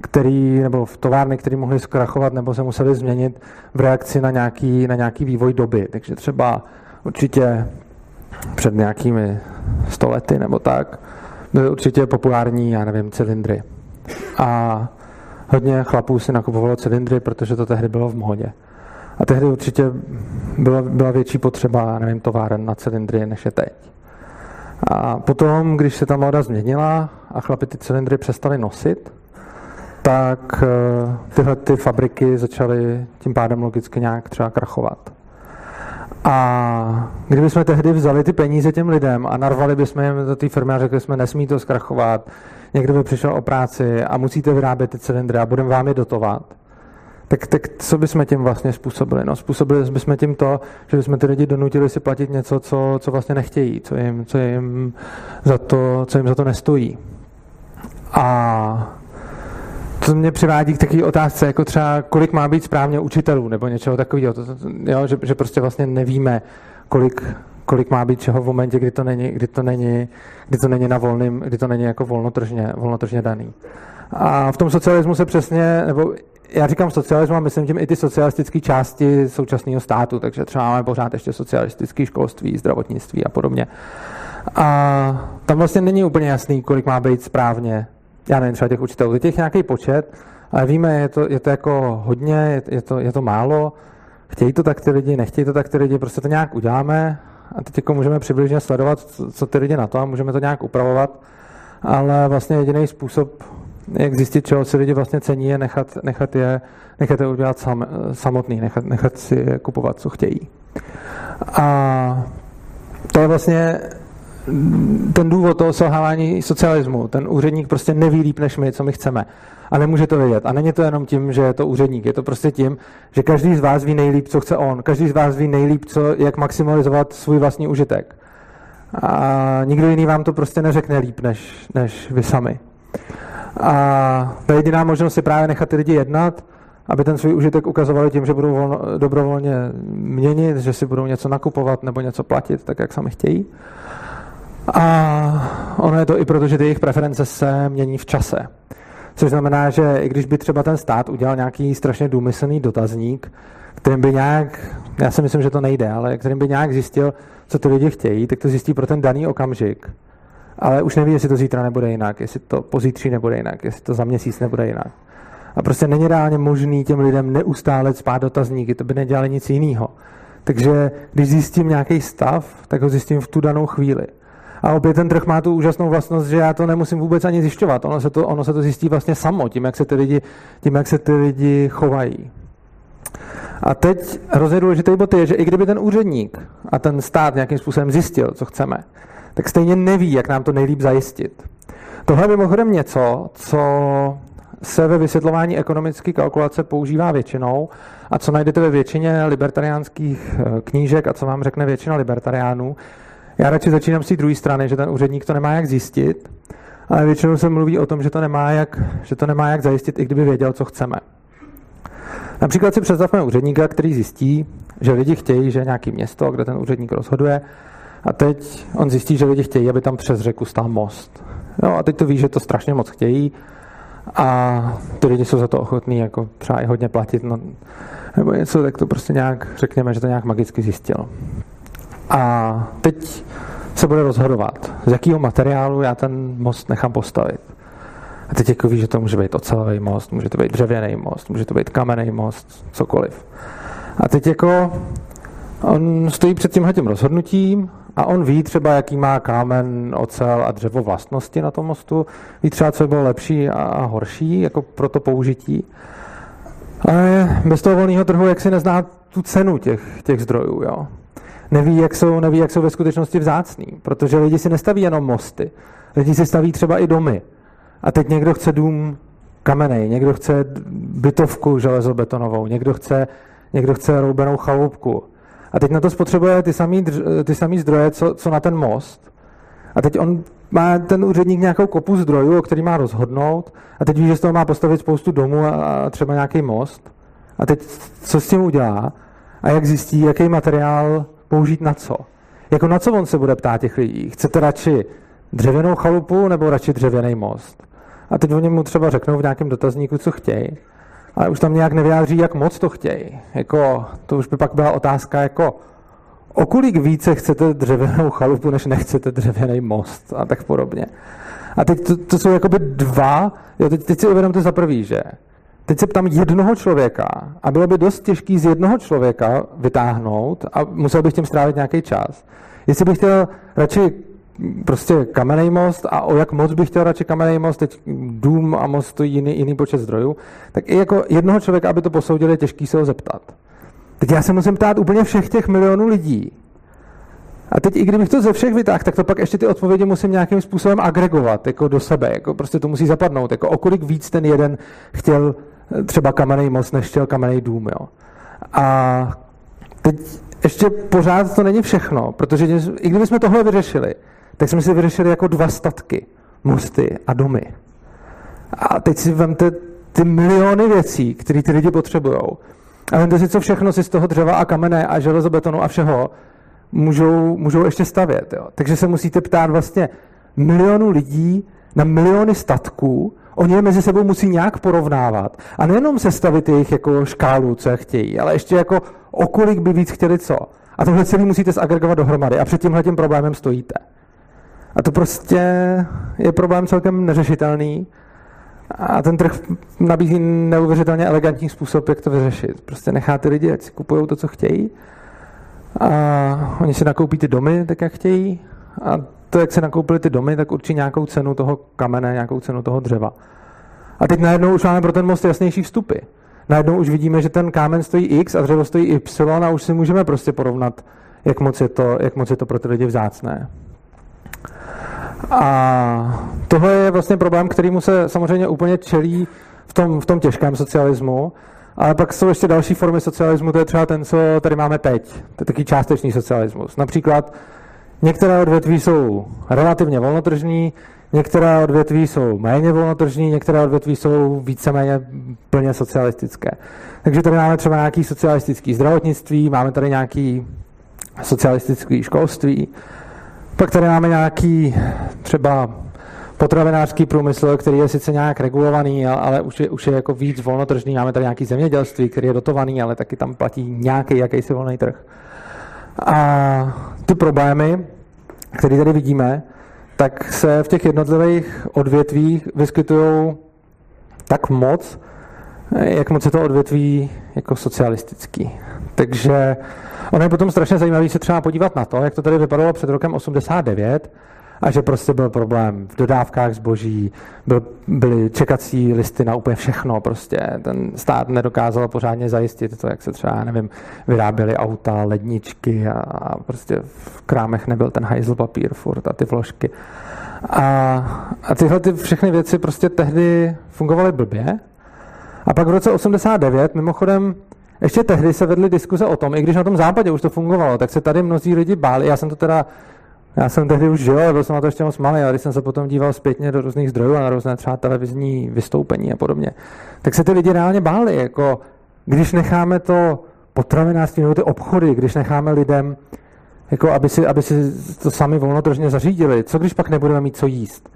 který, nebo v továrny, které mohly zkrachovat nebo se museli změnit v reakci na nějaký, na nějaký vývoj doby. Takže třeba určitě před nějakými stolety nebo tak byly určitě populární, já nevím, cylindry. A hodně chlapů si nakupovalo cylindry, protože to tehdy bylo v modě. A tehdy určitě byla, byla větší potřeba, nevím, továren na cylindry, než je teď. A potom, když se ta móda změnila a chlapi ty cylindry přestali nosit, tak eh, tyhle ty fabriky začaly tím pádem logicky nějak třeba krachovat. A kdybychom tehdy vzali ty peníze těm lidem a narvali bychom jim do té firmy a řekli jsme, nesmí to zkrachovat, někdo by přišel o práci a musíte vyrábět ty cylindry a budeme vám je dotovat, tak, tak co bychom tím vlastně způsobili? No, způsobili bychom tím to, že bychom ty lidi donutili si platit něco, co, co vlastně nechtějí, co jim, co jim za to, co jim za to nestojí. A to mě přivádí k takové otázce, jako třeba kolik má být správně učitelů nebo něčeho takového, to, jo, že, že prostě vlastně nevíme, kolik, kolik má být čeho v momentě, kdy to není, kdy to není, kdy to není na volným, kdy to není jako volnotržně, volnotržně daný. A v tom socialismu se přesně, nebo já říkám socialismu a myslím tím i ty socialistické části současného státu, takže třeba máme pořád ještě socialistické školství, zdravotnictví a podobně. A tam vlastně není úplně jasný, kolik má být správně, já nevím, třeba těch učitelů, je těch nějaký počet, ale víme, je to, je to jako hodně, je, je, to, je to málo, chtějí to tak ty lidi, nechtějí to tak ty lidi, prostě to nějak uděláme a teď jako můžeme přibližně sledovat, co, co ty lidi na to a můžeme to nějak upravovat, ale vlastně jediný způsob, jak zjistit, čeho si lidi vlastně cení, je nechat, nechat, je, nechat je udělat sam, samotný, nechat, nechat si kupovat, co chtějí. A to je vlastně ten důvod toho selhávání socialismu. Ten úředník prostě neví líp než my, co my chceme. A nemůže to vědět. A není to jenom tím, že je to úředník. Je to prostě tím, že každý z vás ví nejlíp, co chce on. Každý z vás ví nejlíp, co, jak maximalizovat svůj vlastní užitek. A nikdo jiný vám to prostě neřekne líp, než, než vy sami. A ta jediná možnost je právě nechat ty lidi jednat, aby ten svůj užitek ukazovali tím, že budou volno, dobrovolně měnit, že si budou něco nakupovat nebo něco platit, tak jak sami chtějí. A ono je to i proto, že ty jejich preference se mění v čase. Což znamená, že i když by třeba ten stát udělal nějaký strašně důmyslný dotazník, kterým by nějak, já si myslím, že to nejde, ale kterým by nějak zjistil, co ty lidi chtějí, tak to zjistí pro ten daný okamžik. Ale už neví, jestli to zítra nebude jinak, jestli to pozítří nebude jinak, jestli to za měsíc nebude jinak. A prostě není reálně možný těm lidem neustále spát dotazníky, to by nedělali nic jiného. Takže když zjistím nějaký stav, tak ho zjistím v tu danou chvíli. A opět ten trh má tu úžasnou vlastnost, že já to nemusím vůbec ani zjišťovat. Ono se to, ono se to zjistí vlastně samo, tím jak, se ty lidi, tím, jak se ty lidi chovají. A teď hrozně důležitý bod je, že i kdyby ten úředník a ten stát nějakým způsobem zjistil, co chceme, tak stejně neví, jak nám to nejlíp zajistit. Tohle je mimochodem něco, co se ve vysvětlování ekonomické kalkulace používá většinou a co najdete ve většině libertariánských eh, knížek a co vám řekne většina libertariánů, Já radši začínám z té druhé strany, že ten úředník to nemá jak zjistit, ale většinou se mluví o tom, že to nemá jak, že to nemá jak zajistit, i kdyby věděl, co chceme. Například si představme úředníka, který zjistí, že lidi chtějí, že nějaký město, kde ten úředník rozhoduje, a teď on zjistí, že lidi chtějí, aby tam přes řeku stál most. No a teď to ví, že to strašně moc chtějí a ty lidi jsou za to ochotní jako třeba i hodně platit, no, nebo něco, tak to prostě nějak, řekněme, že to nějak magicky zjistil. A teď se bude rozhodovat, z jakého materiálu já ten most nechám postavit. A teď jako ví, že to může být ocelový most, může to být dřevěný most, může to být kamenný most, cokoliv. A teď jako on stojí před tímhle tím rozhodnutím a on ví třeba, jaký má kámen, ocel a dřevo vlastnosti na tom mostu, ví třeba, co by bylo lepší a horší jako pro to použití. Ale bez toho volného trhu, jak si nezná tu cenu těch, těch zdrojů, jo. Neví jak, jsou, neví, jak jsou ve skutečnosti vzácný, protože lidi si nestaví jenom mosty, lidi si staví třeba i domy. A teď někdo chce dům kamenej, někdo chce bytovku železobetonovou, někdo chce, někdo chce roubenou chaloupku. A teď na to spotřebuje ty samý, ty samý zdroje, co, co na ten most. A teď on má ten úředník nějakou kopu zdrojů, o který má rozhodnout a teď ví, že z toho má postavit spoustu domů a třeba nějaký most. A teď co s tím udělá a jak zjistí, jaký materiál použít na co. Jako na co on se bude ptát těch lidí? Chcete radši dřevěnou chalupu nebo radši dřevěný most? A teď oni mu třeba řeknou v nějakém dotazníku, co chtějí, ale už tam nějak nevyjádří, jak moc to chtějí. Jako, to už by pak byla otázka, jako, o kolik více chcete dřevěnou chalupu, než nechcete dřevěný most a tak podobně. A teď to, to jsou jakoby dva, jo, teď, teď si uvědomte za prvý, že teď se ptám jednoho člověka a bylo by dost těžký z jednoho člověka vytáhnout a musel bych tím strávit nějaký čas. Jestli bych chtěl radši prostě kamenný most a o jak moc bych chtěl radši kamenný most, teď dům a most to jiný, jiný počet zdrojů, tak i jako jednoho člověka, aby to posoudili, je těžký se ho zeptat. Teď já se musím ptát úplně všech těch milionů lidí. A teď i kdybych to ze všech vytáhl, tak to pak ještě ty odpovědi musím nějakým způsobem agregovat jako do sebe. Jako prostě to musí zapadnout. Jako o kolik víc ten jeden chtěl eh, třeba kamenný most, než chtěl kamenný dům. Jo. A teď ještě pořád to není všechno, protože i kdyby jsme tohle vyřešili, tak jsme si vyřešili jako dva statky. Mosty a domy. A teď si vemte ty miliony věcí, které ty lidi potřebují. A vemte si, co všechno si z toho dřeva a kamene a železobetonu a všeho můžou, můžou ještě stavět. Jo. Takže se musíte ptát vlastně milionů lidí na miliony statků, oni je mezi sebou musí nějak porovnávat. A nejenom sestavit jejich jako škálu, co je chtějí, ale ještě jako o kolik by víc chtěli co. A tohle celý musíte zagregovat dohromady a před tímhle tím problémem stojíte. A to prostě je problém celkem neřešitelný a ten trh nabízí neuvěřitelně elegantní způsob, jak to vyřešit. Prostě nechá ty lidi, ať si kupují to, co chtějí a oni si nakoupí ty domy, tak jak chtějí a to, jak se nakoupili ty domy, tak určí nějakou cenu toho kamene, nějakou cenu toho dřeva. A teď najednou už máme pro ten most jasnější vstupy. Najednou už vidíme, že ten kámen stojí X a dřevo stojí Y a už si můžeme prostě porovnat, jak moc je to, jak moc je to pro ty lidi vzácné. A tohle je vlastně problém, kterýmu se samozřejmě úplně čelí v tom, v tom těžkém socialismu, ale pak jsou ještě další formy socialismu, to je třeba ten, co tady máme teď. To je taky částečný socialismus. Například některé odvětví jsou relativně volnotržní, některé odvětví jsou méně volnotržní, některé odvětví jsou víceméně plně socialistické. Takže tady máme třeba nějaký socialistický zdravotnictví, máme tady nějaký socialistický školství, pak tady máme nějaký třeba potravinářský průmysl, který je sice nějak regulovaný, ale už je, už je jako víc volnotržný. Máme tady nějaký zemědělství, který je dotovaný, ale taky tam platí nějaký jakýsi volný trh. A ty problémy, které tady vidíme, tak se v těch jednotlivých odvětvích vyskytují tak moc, jak moc je to odvětví jako socialistický. Takže ono je potom strašně zajímavé se třeba podívat na to, jak to tady vypadalo před rokem 89 a že prostě byl problém v dodávkách zboží, byl, byly čekací listy na úplně všechno prostě. Ten stát nedokázal pořádně zajistit to, jak se třeba, nevím, vyráběly auta, ledničky a, a prostě v krámech nebyl ten hajzl papír furt a ty vložky. A, a tyhle ty všechny věci prostě tehdy fungovaly blbě. A pak v roce 89, mimochodem, ještě tehdy se vedly diskuze o tom, i když na tom západě už to fungovalo, tak se tady mnozí lidi báli, já jsem to teda Já jsem tehdy už žil, ale byl jsem na to ještě moc malý, ale když jsem se potom díval zpětně do různých zdrojů a na různé třeba televizní vystoupení a podobně, tak se ty lidi reálně báli, jako když necháme to potravinářství nebo ty obchody, když necháme lidem, jako aby si, aby si to sami volnotržně zařídili, co když pak nebudeme mít co jíst?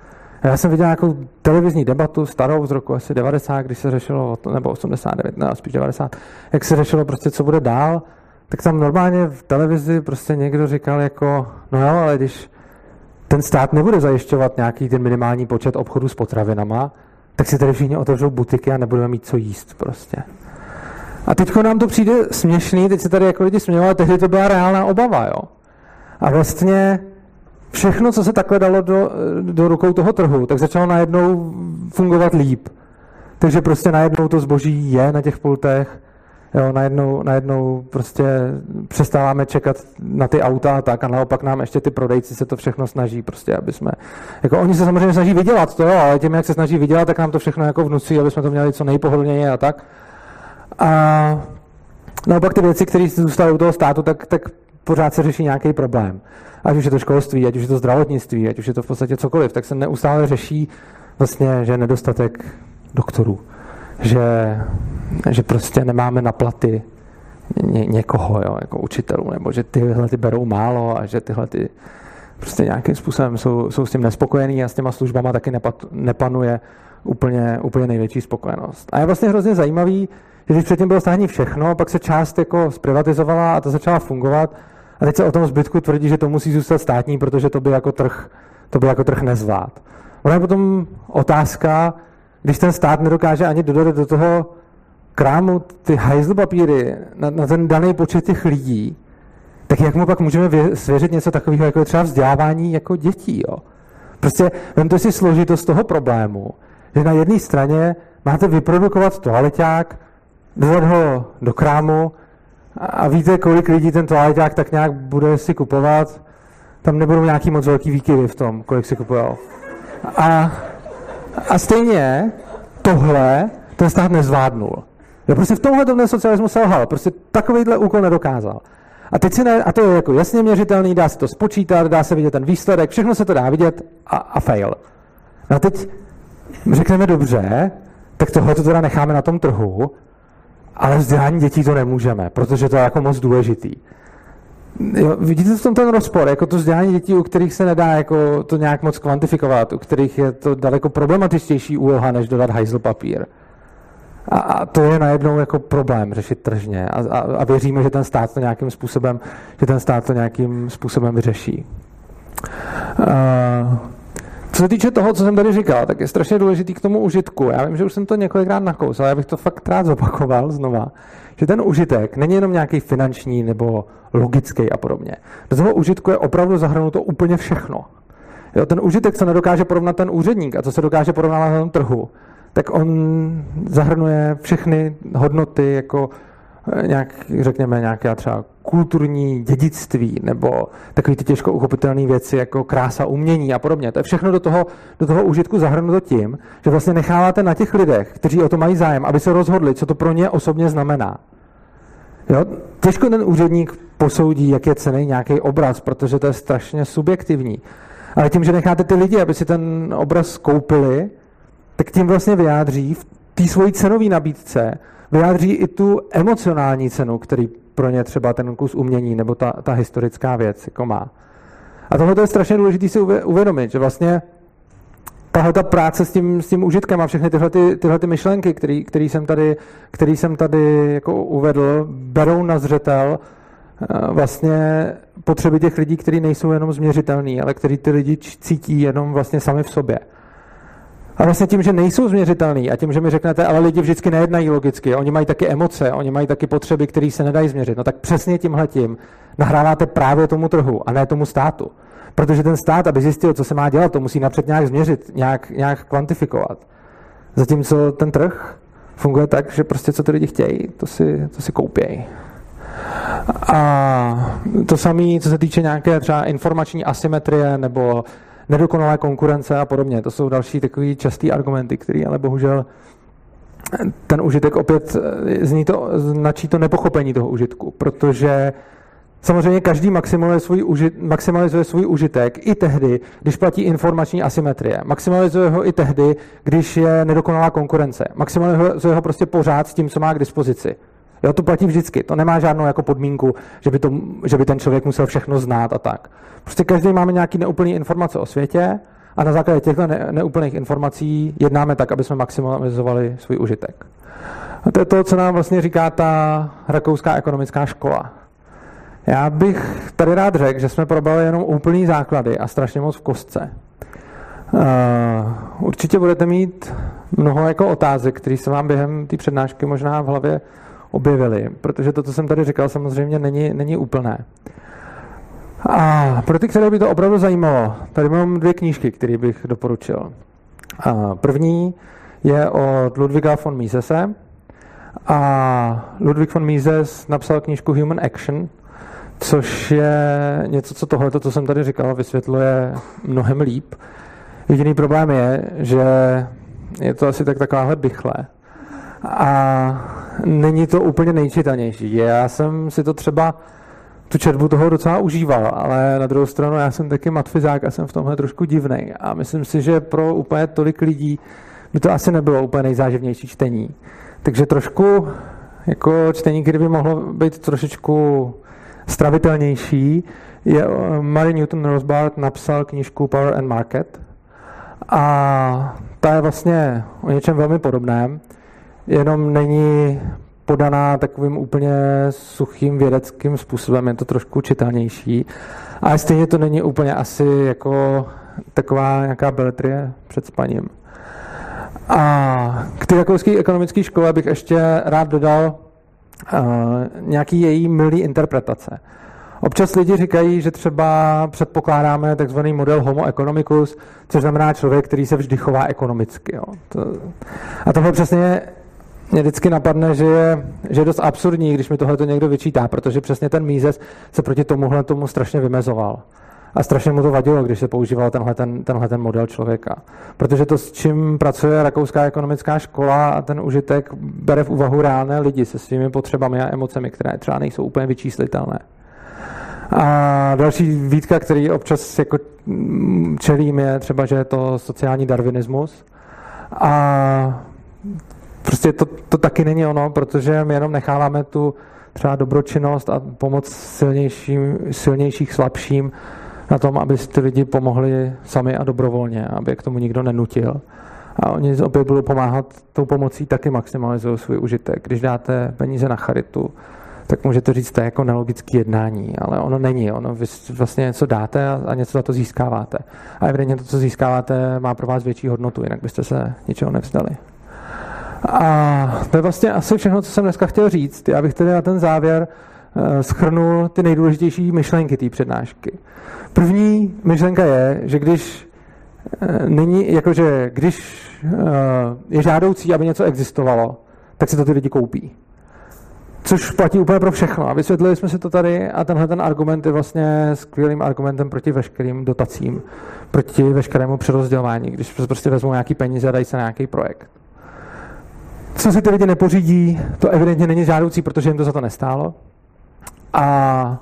Já jsem viděl nějakou televizní debatu starou z roku asi 90, když se řešilo, nebo 89, ne, spíš 90, jak se řešilo prostě, co bude dál, tak tam normálně v televizi prostě někdo říkal jako, no jo, ale když ten stát nebude zajišťovat nějaký ten minimální počet obchodů s potravinama, tak si tady všichni otevřou butiky a nebudeme mít co jíst prostě. A teď nám to přijde směšný, teď se tady jako lidi smějou, ale tehdy to byla reálná obava, jo. A vlastně všechno, co se takhle dalo do, do rukou toho trhu, tak začalo najednou fungovat líp. Takže prostě najednou to zboží je na těch pultech, jo, najednou, najednou prostě přestáváme čekat na ty auta a tak a naopak nám ještě ty prodejci se to všechno snaží prostě, aby jsme, jako oni se samozřejmě snaží vydělat to, jo, ale tím, jak se snaží vydělat, tak nám to všechno jako vnucí, aby jsme to měli co nejpohodlněji a tak. A naopak ty věci, které zůstaly u toho státu, tak, tak pořád se řeší nějaký problém. Ať už je to školství, ať už je to zdravotnictví, ať už je to v podstatě cokoliv, tak se neustále řeší vlastně, že nedostatek doktorů, že, že prostě nemáme na platy ně, někoho, jo, jako učitelů, nebo že tyhle ty berou málo a že tyhle ty prostě nějakým způsobem jsou, jsou s tím nespokojení a s těma službama taky nepat, nepanuje úplně, úplně největší spokojenost. A je vlastně hrozně zajímavý, že když předtím bylo státní všechno, pak se část jako zprivatizovala a to začala fungovat a teď se o tom zbytku tvrdí, že to musí zůstat státní, protože to by jako trh, to by jako trh nezvlád. Ona je potom otázka, když ten stát nedokáže ani dodat do toho krámu ty hajzl papíry na, na ten daný počet těch lidí, tak jak mu pak můžeme svěřit něco takového, jako je třeba vzdělávání jako dětí, jo? Prostě vemte si složitost toho problému, že na jedné straně máte vyprodukovat toaleťák, dodat ho do krámu a víte, kolik lidí ten toaleťák tak nějak bude si kupovat. Tam nebudou nějaký moc velký výkyvy v tom, kolik si kupoval. A, a stejně tohle ten stát nezvládnul. Jo, prostě v tomhle ten socialismus selhal. Prostě takovýhle úkol nedokázal. A teď si ne, a to je jako jasně měřitelný, dá se to spočítat, dá se vidět ten výsledek, všechno se to dá vidět a, a fail. No a teď řekneme dobře, tak tohle to teda necháme na tom trhu ale vzdělání dětí to nemůžeme, protože to je jako moc důležitý. Jo, vidíte v tom ten rozpor, jako to vzdělání dětí, u kterých se nedá jako to nějak moc kvantifikovat, u kterých je to daleko problematičtější úloha, než dodat hajzl papír. A, a to je najednou jako problém řešit tržně a, a, a věříme, že ten stát to nějakým způsobem, že ten stát to nějakým způsobem vyřeší. Uh, co se týče toho, co jsem tady říkal, tak je strašně důležitý k tomu užitku. Já vím, že už jsem to několikrát nakous, ale já bych to fakt rád zopakoval znova, že ten užitek není jenom nějaký finanční nebo logický a podobně. Do toho užitku je opravdu zahrnuto úplně všechno. Jo, ten užitek, co nedokáže porovnat ten úředník a co se dokáže porovnat na tom trhu, tak on zahrnuje všechny hodnoty jako nějak, řekněme, nějaké třeba kulturní dědictví nebo takové ty těžko uchopitelné věci jako krása umění a podobně. To je všechno do toho, do toho užitku zahrnuto tím, že vlastně necháváte na těch lidech, kteří o to mají zájem, aby se rozhodli, co to pro ně osobně znamená. Jo? Těžko ten úředník posoudí, jak je cený nějaký obraz, protože to je strašně subjektivní. Ale tím, že necháte ty lidi, aby si ten obraz koupili, tak tím vlastně vyjádří v té svojí cenové nabídce, vyjádří i tu emocionální cenu, který pro ně třeba ten kus umění nebo ta, ta historická věc jako má. A tohle je strašně důležité si uvědomit, že vlastně tahle ta práce s tím, s tím užitkem a všechny tyhle, ty, tyhle ty myšlenky, který, který, jsem tady, který jsem tady jako uvedl, berou na zřetel eh, vlastně potřeby těch lidí, kteří nejsou jenom změřitelný, ale který ty lidi cítí jenom vlastně sami v sobě. A vlastně tím, že nejsou změřitelný a tím, že mi řeknete, ale lidi vždycky nejednají logicky, oni mají taky emoce, oni mají taky potřeby, které se nedají změřit, no tak přesně tímhle tím nahráváte právě tomu trhu a ne tomu státu. Protože ten stát, aby zjistil, co se má dělat, to musí napřed nějak změřit, nějak, nějak kvantifikovat. Zatímco ten trh funguje tak, že prostě co ty lidi chtějí, to si, to si koupějí. A to samé, co se týče nějaké třeba informační asymetrie nebo nedokonalé konkurence a podobně. To jsou další takový častý argumenty, který ale bohužel ten užitek opět eh, zní to, značí to nepochopení toho užitku, protože Samozřejmě každý maximalizuje svůj, uži, maximalizuje svůj užitek i tehdy, když platí informační asymetrie. Maximalizuje ho i tehdy, když je nedokonalá konkurence. Maximalizuje ho prostě pořád s tím, co má k dispozici. Jo, to platí vždycky. To nemá žádnou jako podmínku, že by, to, že by ten člověk musel všechno znát a tak. Prostě každý máme nějaký neúplný informace o světě a na základě těchto ne, neúplných informací jednáme tak, aby jsme maximalizovali svůj užitek. A to je to, co nám vlastně říká ta rakouská ekonomická škola. Já bych tady rád řekl, že jsme probrali jenom úplný základy a strašně moc v kostce. Uh, určitě budete mít mnoho jako otázek, které se vám během té přednášky možná v hlavě objevily, protože to, co jsem tady říkal, samozřejmě není, není úplné. A pro ty, které by to opravdu zajímalo, tady mám dvě knížky, které bych doporučil. Uh, první je od Ludwiga von Misese a Ludwig von Mises napsal knížku Human Action, což je něco, co tohle, co jsem tady říkal, vysvětluje mnohem líp. Jediný problém je, že je to asi tak takováhle bychle. A není to úplně nejčitanější. Já jsem si to třeba tu četbu toho docela užíval, ale na druhou stranu já jsem taky matfizák a jsem v tomhle trošku divný. A myslím si, že pro úplně tolik lidí by to asi nebylo úplně nejzáživnější čtení. Takže trošku jako čtení, kdyby mohlo být trošičku stravitelnější, je Mary Newton Rosbart napsal knížku Power and Market a ta je vlastně o něčem velmi podobném, jenom není podaná takovým úplně suchým vědeckým způsobem, je to trošku čitelnější. A stejně to není úplně asi jako taková nějaká beletrie před spaním. A k té rakouské ekonomické škole bych ještě rád dodal nějaký její milý interpretace. Občas lidi říkají, že třeba předpokládáme takzvaný model homo economicus, což znamená člověk, který se vždy chová ekonomicky. Jo. To, a tohle přesně mě vždycky napadne, že je, že je dost absurdní, když mi tohle někdo vyčítá, protože přesně ten Mízes se proti tomuhle tomu strašně vymezoval. A strašně mu to vadilo, když se používal tenhle ten, tenhle ten model člověka. Protože to, s čím pracuje rakouská ekonomická škola a ten užitek bere v úvahu reálné lidi se svými potřebami a emocemi, které třeba nejsou úplně vyčíslitelné. A další výtka, který občas jako čelím, je třeba, že je to sociální darwinismus. A prostě to, to taky není ono, protože my jenom necháváme tu třeba dobročinnost a pomoc silnějším, silnějších slabším na tom, aby ty lidi pomohli sami a dobrovolně, aby k tomu nikdo nenutil. A oni opět budou pomáhat tou pomocí, taky maximalizují svůj užitek. Když dáte peníze na charitu, tak můžete říct, to je jako nelogické jednání, ale ono není. Ono vy vlastně něco dáte a něco za to získáváte. A evidentně to, co získáváte, má pro vás větší hodnotu, jinak byste se ničeho nevzdali. A to je vlastně asi všechno, co jsem dneska chtěl říct. Já bych tedy na ten závěr Eh, schrnul ty nejdůležitější myšlenky té přednášky. První myšlenka je, že když eh, není, jakože když eh, je žádoucí, aby něco existovalo, tak si to ty lidi koupí. Což platí úplně pro všechno. A vysvětlili jsme si to tady a tenhle ten argument je vlastně skvělým argumentem proti veškerým dotacím, proti veškerému přerozdělování, když prostě vezmou nějaký peníze a dají se na nějaký projekt. Co si ty lidi nepořídí, to evidentně není žádoucí, protože jim to za to nestálo. A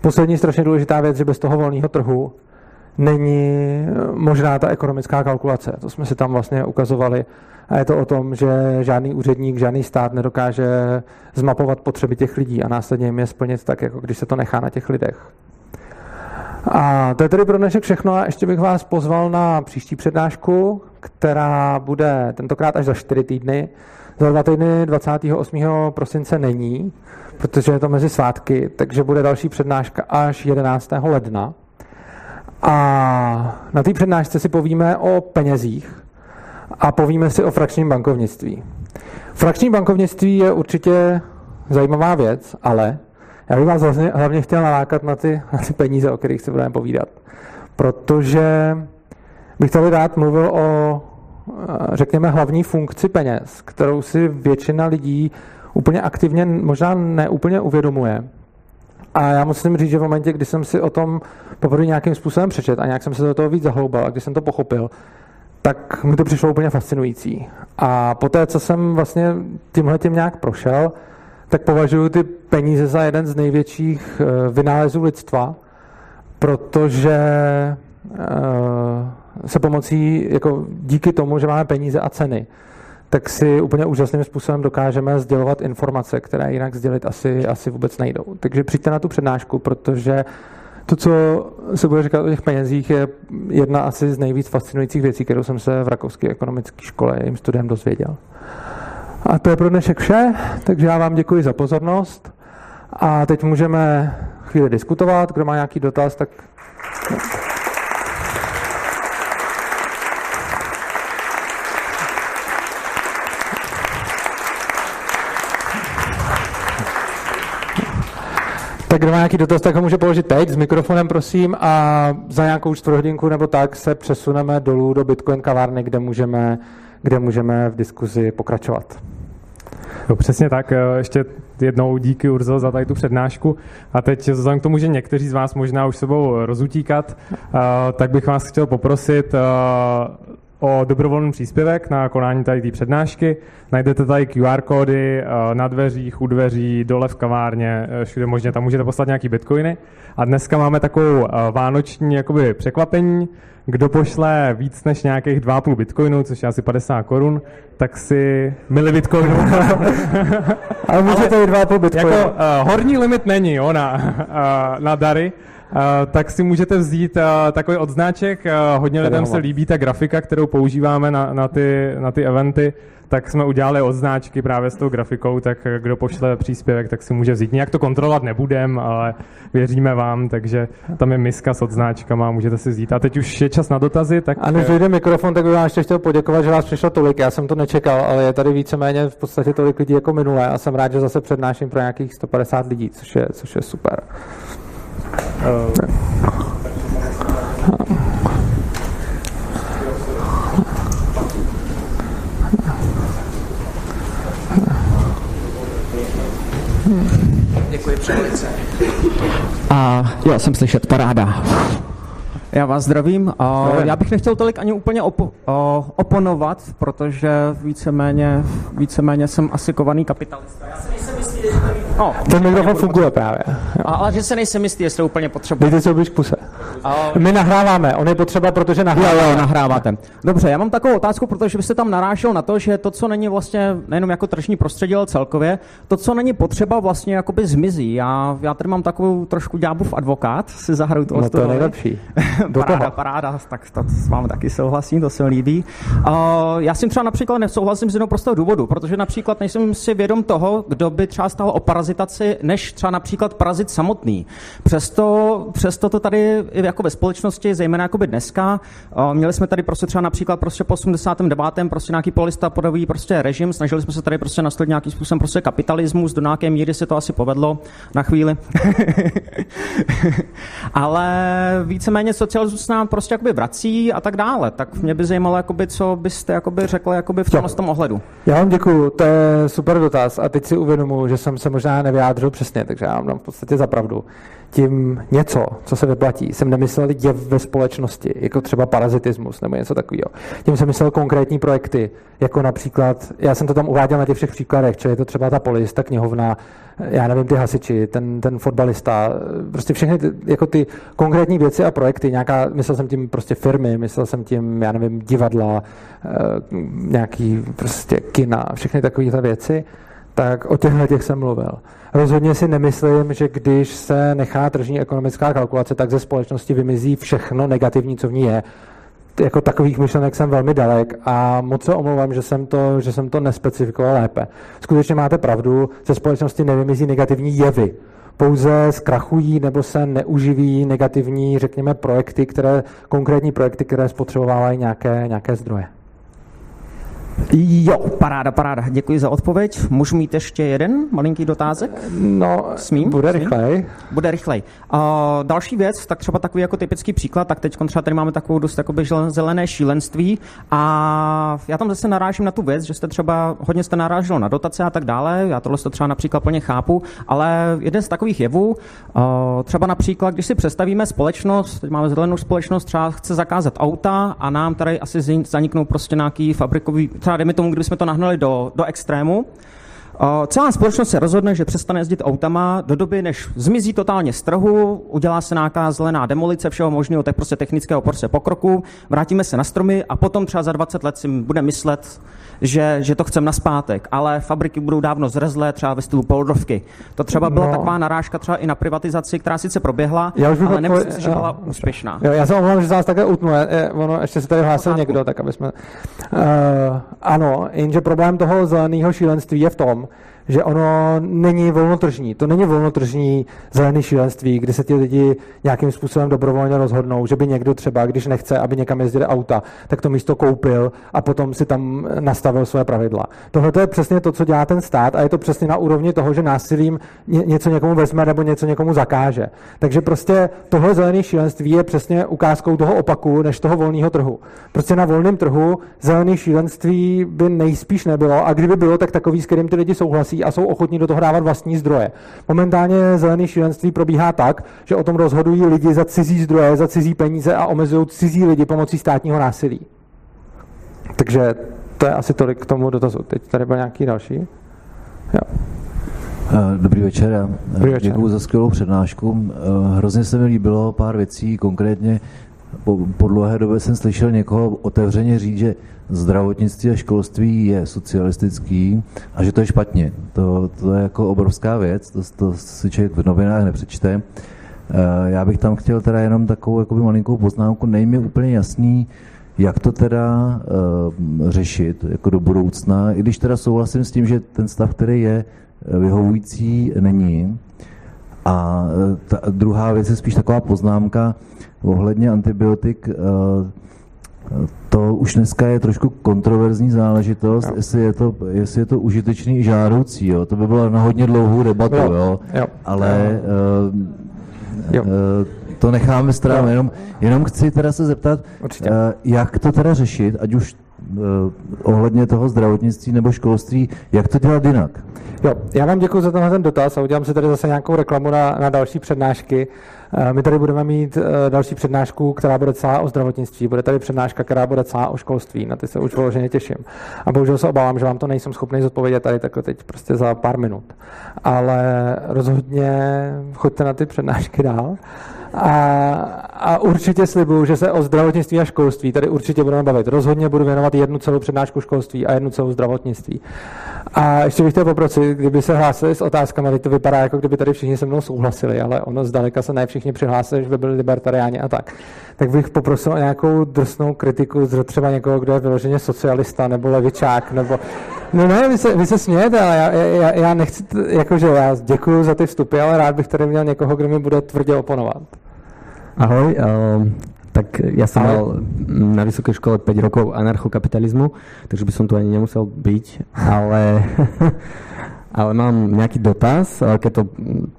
poslední strašně důležitá věc, že bez toho volného trhu není možná ta ekonomická kalkulace. To jsme si tam vlastně ukazovali. A je to o tom, že žádný úředník, žádný stát nedokáže zmapovat potřeby těch lidí a následně jim je splnit tak, jako když se to nechá na těch lidech. A to je tedy pro dnešek všechno a ještě bych vás pozval na příští přednášku, která bude tentokrát až za čtyři týdny. Za dva týdny 28. prosince není, protože je to mezi svátky, takže bude další přednáška až 11. ledna. A na té přednášce si povíme o penězích a povíme si o frakčním bankovnictví. Frakční bankovnictví je určitě zajímavá věc, ale já bych vás hlavně, hlavně chtěl nalákat na ty, na ty peníze, o kterých si budeme povídat. Protože bych tady rád mluvil o, řekněme, hlavní funkci peněz, kterou si většina lidí úplně aktivně možná neúplně uvědomuje. A já musím říct, že v momentě, kdy jsem si o tom poprvé nějakým způsobem přečet a nějak jsem se do toho víc zahloubal a když jsem to pochopil, tak mi to přišlo úplně fascinující. A poté, co jsem vlastně tímhle tím nějak prošel, tak považuji ty peníze za jeden z největších eh, vynálezů lidstva, protože se pomocí, jako díky tomu, že máme peníze a ceny, tak si úplně úžasným způsobem dokážeme sdělovat informace, které jinak sdělit asi, asi vůbec nejdou. Takže přijďte na tu přednášku, protože to, co se bude říkat o těch penězích, je jedna asi z nejvíc fascinujících věcí, kterou jsem se v Rakovské ekonomické škole jejím studiem dozvěděl. A to je pro dnešek vše, takže já vám děkuji za pozornost a teď můžeme chvíli diskutovat. Kdo má nějaký dotaz, tak... Tak kdo má nějaký dotaz, tak ho může položit teď s mikrofonem, prosím, a za nějakou čtvrthodinku nebo tak se přesuneme dolů do Bitcoin kavárny, kde můžeme, kde můžeme v diskuzi pokračovat. No, přesně tak. Eh, ještě jednou díky Urzo za tady tu přednášku. A teď vzhledem k tomu, že někteří z vás možná už sebou rozutíkat, eh, tak bych vás chtěl poprosit eh, o dobrovolný příspěvek na konání tady té přednášky. Najdete tady QR kódy eh, na dveřích, u dveří, dole v kavárně, eh, všude možně, tam můžete poslat nějaký bitcoiny. A dneska máme takovou eh, vánoční jakoby překvapení. Kdo pošle víc než nějakých 2,5 bitcoinů, což je asi 50 korun, tak si mili bitcoinů. Ale můžete i 2,5 bitcoinů. Jako uh, horní limit není jo, na, uh, na dary, tak si můžete vzít takový odznáček. Hodně lidem se líbí ta grafika, kterou používáme na, na, ty, na ty eventy, tak jsme udělali odznáčky právě s tou grafikou, tak kdo pošle příspěvek, tak si může vzít. Nějak to kontrolovat nebudem, ale věříme vám, takže tam je miska s odznáčkama, můžete si vzít. A teď už je čas na dotazy. Tak... A než vyjde mikrofon, tak bych vám ještě chtěl poděkovat, že vás přišlo tolik. Já jsem to nečekal, ale je tady víceméně v podstatě tolik lidí jako minulé a jsem rád, že zase přednáším pro nějakých 150 lidí, což je, což je super. Děkuji přelice. A jo, jsem slyšet, paráda. Já vás zdravím. Já bych nechtěl tolik ani úplně opo- oponovat, protože víceméně, víceméně jsem asi kovaný kapitalista. Já si nejsem jistý, že No, ten mikrofon funguje právě. A, ale že se nejsem jistý, jestli úplně potřebuje. Dejte se k puse. My nahráváme, on je potřeba, protože nahráváme. Jo, jo, nahráváte. Dobře, já mám takovou otázku, protože byste tam narážel na to, že to, co není vlastně nejenom jako tržní prostředí, ale celkově, to, co není potřeba, vlastně jakoby zmizí. Já, já tady mám takovou trošku ďábův advokát, si zahraju to. No to je nejlepší. Do paráda, toho. paráda, tak to s vámi taky souhlasím, to se mi líbí. Uh, já si třeba například nesouhlasím z jednoho prostého důvodu, protože například nejsem si vědom toho, kdo by třeba stál o parazitaci, než třeba například parazit samotný. Přesto, přesto to tady jako ve společnosti, zejména jako by dneska, měli jsme tady prostě třeba například prostě po 89. prostě nějaký polistopadový prostě režim, snažili jsme se tady prostě nastavit nějakým způsobem prostě kapitalismus, do nějaké míry se to asi povedlo na chvíli. Ale víceméně socialismus nám prostě jakoby vrací a tak dále. Tak mě by zajímalo, jakoby, co byste jakoby řekl jakoby v tom, tom ohledu. Já vám děkuju, to je super dotaz a teď si uvědomuji, že jsem se možná nevyjádřil přesně, takže já vám dám v podstatě za pravdu tím něco, co se vyplatí, jsem nemyslel jev ve společnosti, jako třeba parazitismus nebo něco takového. Tím jsem myslel konkrétní projekty, jako například, já jsem to tam uváděl na těch všech příkladech, čili je to třeba ta polis, ta knihovna, já nevím, ty hasiči, ten, ten fotbalista, prostě všechny ty, jako ty konkrétní věci a projekty, nějaká, myslel jsem tím prostě firmy, myslel jsem tím, já nevím, divadla, eh, nějaký prostě kina, všechny takovéhle věci, tak o těchto těch jsem mluvil. Rozhodně si nemyslím, že když se nechá tržní ekonomická kalkulace, tak ze společnosti vymizí všechno negativní, co v ní je. Jako takových myšlenek jsem velmi dalek a moc se omlouvám, že jsem to, že jsem to nespecifikoval lépe. Skutečně máte pravdu, ze společnosti nevymizí negativní jevy. Pouze zkrachují nebo se neuživí negativní, řekněme, projekty, které, konkrétní projekty, které spotřebovávají nějaké, nějaké zdroje. Jo, paráda, paráda. Děkuji za odpověď. Můžu mít ještě jeden malinký dotázek? No, Smím? bude Smím? rychlej. Bude rychlej. Uh, další věc, tak třeba takový jako typický příklad, tak teď třeba tady máme takovou dost jakoby zelené šílenství a já tam zase narážím na tu věc, že jste třeba hodně jste narážel na dotace a tak dále, já tohle to třeba například plně chápu, ale jeden z takových jevů, uh, třeba například, když si představíme společnost, teď máme zelenou společnost, třeba chce zakázat auta a nám tady asi zaniknou prostě nějaký fabrikový třeba dejme tomu, kdybychom to nahnali do, do extrému, Celá společnost se rozhodne, že přestane jezdit autama do doby, než zmizí totálně z trhu, udělá se nějaká zelená demolice všeho možného, tak prostě technického porce pokroku, vrátíme se na stromy a potom třeba za 20 let si bude myslet, že, že to chceme naspátek, ale fabriky budou dávno zrezlé, třeba ve stylu poldrovky. To třeba byla no. taková narážka třeba i na privatizaci, která sice proběhla, já už ale nemyslím si, že byla jo. úspěšná. Jo, já se omlouvám, že vás také utnu, ono ještě se tady hlásil někdo, tak aby jsme... Uh, ano, jenže problém toho zeleného šílenství je v tom, že ono není volnotržní. To není volnotržní zelený šílenství, kdy se ti lidi nějakým způsobem dobrovolně rozhodnou, že by někdo třeba, když nechce, aby někam jezdili auta, tak to místo koupil a potom si tam nastavil své pravidla. Tohle je přesně to, co dělá ten stát a je to přesně na úrovni toho, že násilím něco někomu vezme nebo něco někomu zakáže. Takže prostě tohle zelené šílenství je přesně ukázkou toho opaku než toho volného trhu. Prostě na volném trhu zelené šílenství by nejspíš nebylo a kdyby bylo, tak takový, s kterým ty lidi souhlasí, souhlasí a jsou ochotní do toho dávat vlastní zdroje. Momentálně zelené šílenství probíhá tak, že o tom rozhodují lidi za cizí zdroje, za cizí peníze a omezují cizí lidi pomocí státního násilí. Takže to je asi tolik k tomu dotazu. Teď tady byl nějaký další. Jo. Eh, dobrý večer. Dobrý večer. Děkuji za skvělou přednášku. Eh, hrozně se mi líbilo pár věcí, konkrétně po, po dlouhé době jsem slyšel někoho otevřeně říct, že zdravotnictví a školství je socialistický a že to je špatně. To, to je jako obrovská věc, to, to si člověk v novinách nepřečte. Eh, já bych tam chtěl teda jenom takovou jakoby malinkou poznámku, nejmi úplně jasný, jak to teda uh, řešit jako do budoucna, i když teda souhlasím s tím, že ten stav, který je eh, vyhovující, není. A ta druhá věc je spíš taková poznámka ohledně antibiotik. Uh, to už dneska je trošku kontroverzní záležitost, jo. jestli je, to, jestli je to užitečný i žádoucí. Jo. To by bylo na hodně dlouhou debatu, jo. Jo. Jo. ale jo. Uh, to necháme stranou. Jenom, jenom chci teda se zeptat, uh, jak to teda řešit, ať už ohledně toho zdravotnictví nebo školství, jak to dělat jinak? Jo, já vám děkuji za tenhle ten dotaz a udělám si tady zase nějakou reklamu na, na další přednášky. Eh, my tady budeme mít eh, další přednášku, která bude celá o zdravotnictví. Bude tady přednáška, která bude celá o školství. Na ty se už vyloženě těším. A bohužel se obávám, že vám to nejsem schopný zodpovědět tady takhle teď prostě za pár minut. Ale rozhodně choďte na ty přednášky dál. A, a určitě slibuju, že se o zdravotnictví a školství tady určitě budeme bavit. Rozhodně budu věnovat jednu celou přednášku školství a jednu celou zdravotnictví. A ještě bych chtěl poprosit, kdyby se hlásili s otázkami, teď to vypadá, jako kdyby tady všichni se mnou souhlasili, ale ono zdaleka se ne všichni přihlásili, že by byli libertariáni a tak. Tak bych poprosil o nějakou drsnou kritiku třeba někoho, kdo je vyloženě socialista nebo levičák, nebo No ne, vy se, vy se smějete, ale já, já, já nechci, jakože já děkuji za ty vstupy, ale rád bych tady měl někoho, kdo mi bude tvrdě oponovat. Ahoj, uh, tak ja som mal na vysokej škole 5 rokov anarchokapitalizmu, takže by som tu ani nemusel byť, ale, ale mám nejaký dotaz, keď to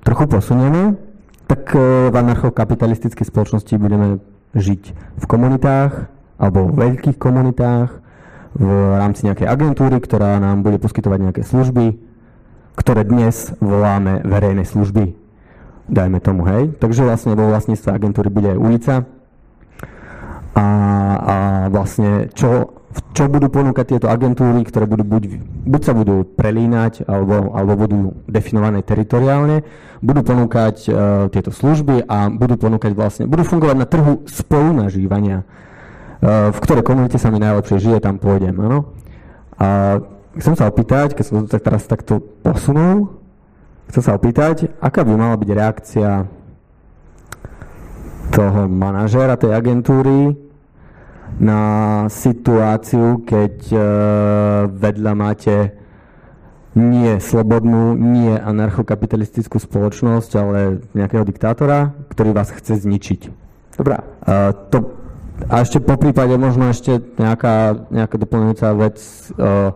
trochu posunieme, tak v anarchokapitalistickej spoločnosti budeme žiť v komunitách alebo v veľkých komunitách, v rámci nejakej agentúry, ktorá nám bude poskytovať nejaké služby, ktoré dnes voláme verejné služby dajme tomu, hej. Takže vlastne vo vlastníctve agentúry bude aj ulica a, a vlastne čo, čo budú ponúkať tieto agentúry, ktoré budú buď, buď sa budú prelínať alebo, alebo budú definované teritoriálne, budú ponúkať uh, tieto služby a budú ponúkať vlastne, budú fungovať na trhu spolunažívania. Uh, v ktorej komunite sa mi najlepšie žije, tam pôjdem, áno. A chcem sa opýtať, keď som to tak teraz takto posunul, Chcem sa opýtať, aká by mala byť reakcia toho manažéra tej agentúry na situáciu, keď uh, vedľa máte nie slobodnú, nie anarchokapitalistickú spoločnosť, ale nejakého diktátora, ktorý vás chce zničiť. Dobrá. Uh, to, a ešte po prípade možno ešte nejaká, nejaká doplňujúca vec. Uh,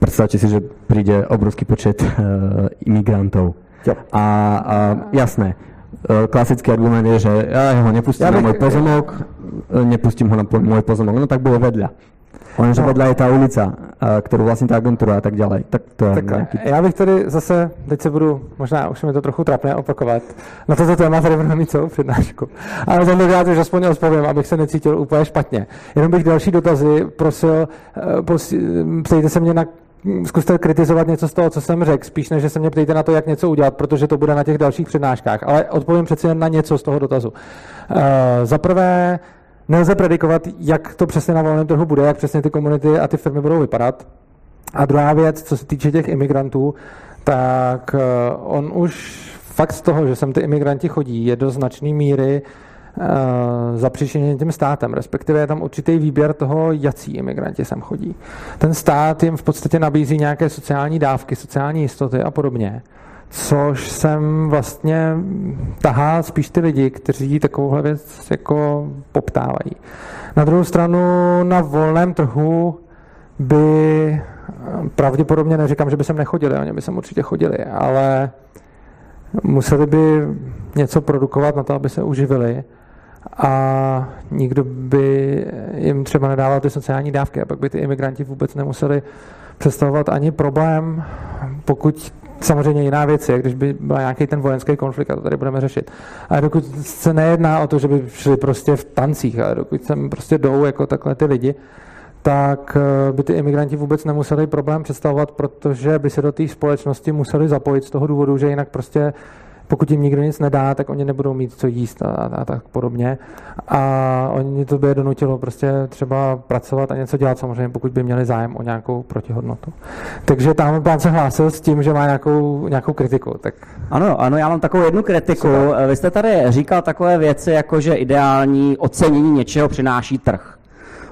predstavte si, že príde obrovský počet uh, imigrantov. Jo. A, a jasné, uh, klasický argument je, že ja ho nepustím ja na môj pozemok, e, nepustím ho na môj pozemok, no tak bude vedľa. Lenže no. vedľa je tá ulica, kterou vlastní ta agentura a tak dále. Tak to je tak nějaký... Já bych tady zase, teď se budu, možná už mi to trochu trapné opakovat, na toto téma tady budu mít celou přednášku. Ale tentokrát už aspoň odpovím, abych se necítil úplně špatně. Jenom bych další dotazy prosil, ptejte se mě na zkuste kritizovat něco z toho, co jsem řekl, spíš než že se mě ptejte na to, jak něco udělat, protože to bude na těch dalších přednáškách. Ale odpovím přeci jen na něco z toho dotazu. Uh, Za prvé, nelze predikovat, jak to přesně na volném trhu bude, jak přesně ty komunity a ty firmy budou vypadat. A druhá věc, co se týče těch imigrantů, tak uh, on už fakt z toho, že sem ty imigranti chodí, je do značné míry uh, zapříčeněn tím státem, respektive je tam určitý výběr toho, jací imigranti sem chodí. Ten stát jim v podstatě nabízí nějaké sociální dávky, sociální jistoty a podobně, což sem vlastně tahá spíš ty lidi, kteří takovouhle věc jako poptávají. Na druhou stranu na volném trhu by pravděpodobně neříkám, že by sem nechodili, oni by sem určitě chodili, ale museli by něco produkovat na to, aby se uživili a nikdo by jim třeba nedával ty sociální dávky a pak by ty imigranti vůbec nemuseli představovat ani problém, pokud samozřejmě jiná věc je, když by byl nějaký ten vojenský konflikt, a to tady budeme řešit. A dokud se nejedná o to, že by šli prostě v tancích, ale dokud sem prostě jdou jako takhle ty lidi, tak eh, by ty imigranti vůbec nemuseli problém představovat, protože by se do té společnosti museli zapojit z toho důvodu, že jinak prostě pokud jim nikdo nic nedá, tak oni nebudou mít co jíst a, a tak podobně. A oni to by je donutilo prostě třeba pracovat a něco dělat, samozřejmě, pokud by měli zájem o nějakou protihodnotu. Takže tam pán se hlásil s tím, že má nějakou, nějakou kritiku. Tak... Ano, ano, já mám takovou jednu kritiku. Vy jste tady říkal takové věci, jako že ideální ocenění něčeho přináší trh.